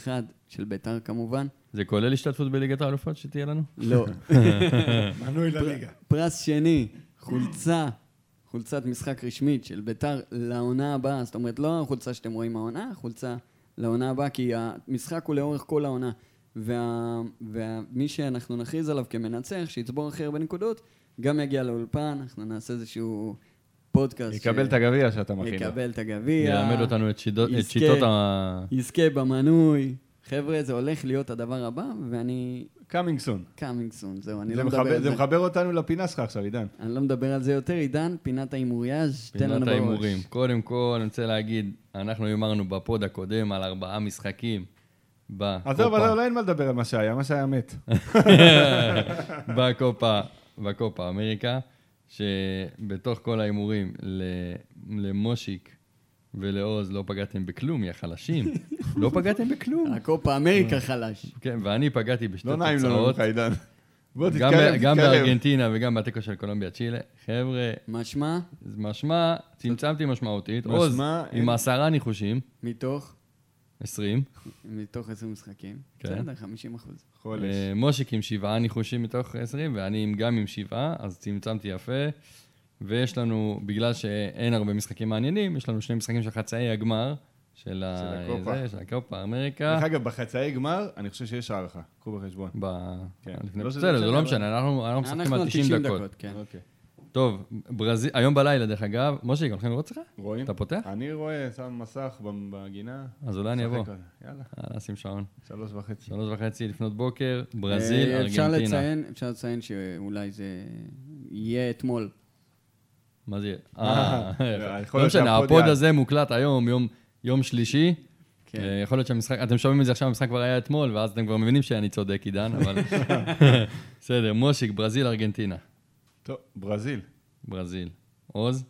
2020-2021, של ביתר כמובן. זה כולל השתתפות בליגת האלופות שתהיה לנו? לא. מנוי לליגה. פרס שני, חולצה, חולצת משחק רשמית של ביתר לעונה הבאה, זאת אומרת, לא החולצה שאתם רואים העונה, חולצה לעונה הבאה, כי המשחק הוא לאורך כל העונה. וה, ומי שאנחנו נכריז עליו כמנצח, שיצבור הכי הרבה נקודות, גם יגיע לאולפן, אנחנו נעשה איזשהו פודקאסט. יקבל את הגביע שאתה מכין. יקבל את הגביע. ילמד אותנו את את יזכה. שיטות ה... יזכה במנוי. חבר'ה, זה הולך להיות הדבר הבא, ואני... coming soon. coming soon, זהו, אני זה לא מדבר מחבר- על זה זה. מחבר אותנו לפינה שלך עכשיו, עידן. אני לא מדבר על זה יותר. עידן, פינת ההימוריאז', תן לנו פינת בראש. ההימורים. קודם כל, אני רוצה להגיד, אנחנו הימרנו בפוד הקודם על ארבעה משחקים. עזוב, בקופה. עזוב, לא אין מה לדבר על מה שהיה, מה שהיה מת. בקופה, בקופה אמריקה, שבתוך כל ההימורים ל- למושיק ולעוז לא פגעתם בכלום, יא חלשים. לא פגעתם בכלום. הקופה אמריקה חלש. כן, ואני פגעתי בשתי לא נעים לנו תוצאות. ממך, עידן. בוא גם תתקרב, ב- גם תתקרב. בארגנטינה וגם בתיקו של קולומביה צ'ילה. חבר'ה, משמע, משמע, צמצמתי משמעותית. עוז, עם עשרה ניחושים, מתוך, 20. מתוך 20 משחקים. כן. בסדר, 50 אחוז. חולש. אה, מושיק עם שבעה ניחושים מתוך 20, ואני גם עם שבעה, אז צמצמתי יפה. ויש לנו, בגלל שאין הרבה משחקים מעניינים, יש לנו שני משחקים של חצאי הגמר, של ה- הקופה. זה, של הקופה אמריקה. דרך אגב, בחצאי גמר, אני חושב שיש הערכה. קחו בחשבון. ב- כן. לפני- לא בסדר, זה משנה, לא אבל- משנה, אנחנו אנחנו משחקים אנחנו על 90 דקות. כן. אוקיי. טוב, ברזיל, היום בלילה, דרך אגב, משה, הולכים לראות אצלך? רואים? אתה פותח? אני רואה, שם מסך בגינה. אז אולי אני אבוא. יאללה, יאללה, שים שעון. שלוש וחצי. שלוש וחצי לפנות בוקר, ברזיל, אה, אפשר ארגנטינה. לציין, אפשר לציין שאולי זה יהיה אתמול. מה זה יהיה? אה, אה, לא משנה, הפוד. הזה מוקלט היום, יום- יום שלישי. כן. אה, יכול להיות שהמשחק, אתם שומעים את זה עכשיו, המשחק כבר היה אתמול, ואז אתם כבר מבינים שאני צודק, עידן, אבל... בסדר, מושיק, ברזיל, ארגנטינה. טוב, ברזיל. ברזיל. עוז?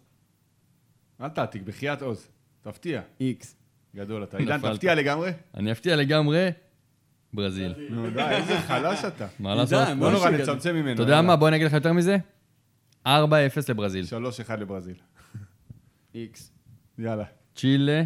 אל תעתיק, בחייאת עוז. תפתיע. איקס. גדול אתה. עידן. תפתיע לגמרי? אני אפתיע לגמרי, ברזיל. נו, די, איזה חלש אתה. מה לעשות? עידן, לא נורא, נצמצם ממנו. אתה יודע מה? בוא אני אגיד לך יותר מזה. 4-0 לברזיל. שלוש אחד לברזיל. איקס. יאללה. צ'ילה,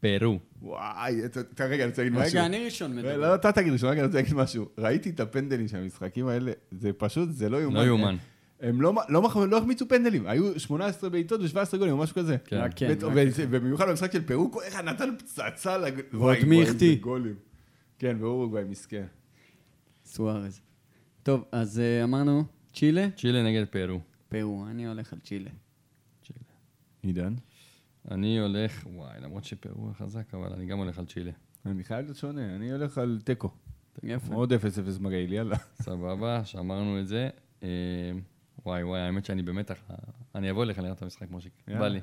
פרו. וואי, רגע, אני רוצה להגיד משהו. רגע, אני ראשון לא, מדבר. לא, אתה תגיד ראשון, רגע, אני רוצה להגיד משהו. ראיתי את הפנדלים של המשחקים האלה, זה פשוט, זה לא יאומן. לא יאומן. הם לא, לא, לא החמיצו פנדלים, היו 18 בעיטות ו-17 גולים, או משהו כזה. כן. כן, ו- ובמיוחד במשחק של פירוקו, איך נתן פצצה. ועוד מי החטיא? כן, ואורוגוואי מסכן. סוארז. טוב, אז אה, אמרנו צ'ילה, צ'ילה נגד פרו. פרו, אני הולך על צ'ילה. צ'ילה. עידן? אני הולך, וואי, למרות שפרו חזק, אבל אני גם הולך על צ'ילה. אני חייב להיות שונה, אני הולך על תיקו. יפה. עוד 0-0 מגעיל, יאללה. סבבה, שאמרנו את זה. אה, וואי, וואי, האמת שאני במתח. אני אבוא אליך לראות את המשחק, מושיק. בא לי.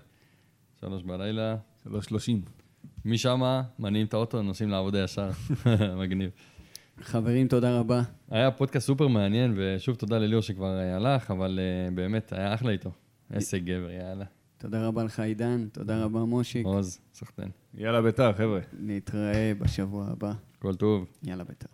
שלוש בלילה. 3.30. משם מניעים את האוטו, נוסעים לעבודה ישר. מגניב. חברים, תודה רבה. היה פודקאסט סופר מעניין, ושוב תודה לליאור שכבר הלך, אבל אה, באמת, היה אחלה איתו. איזה גבר, יאללה. תודה רבה לך, עידן. תודה רבה, מושיק. עוז, סחטיין. יאללה ביתר, חבר'ה. נתראה בשבוע הבא. כל טוב. יאללה, ביתר.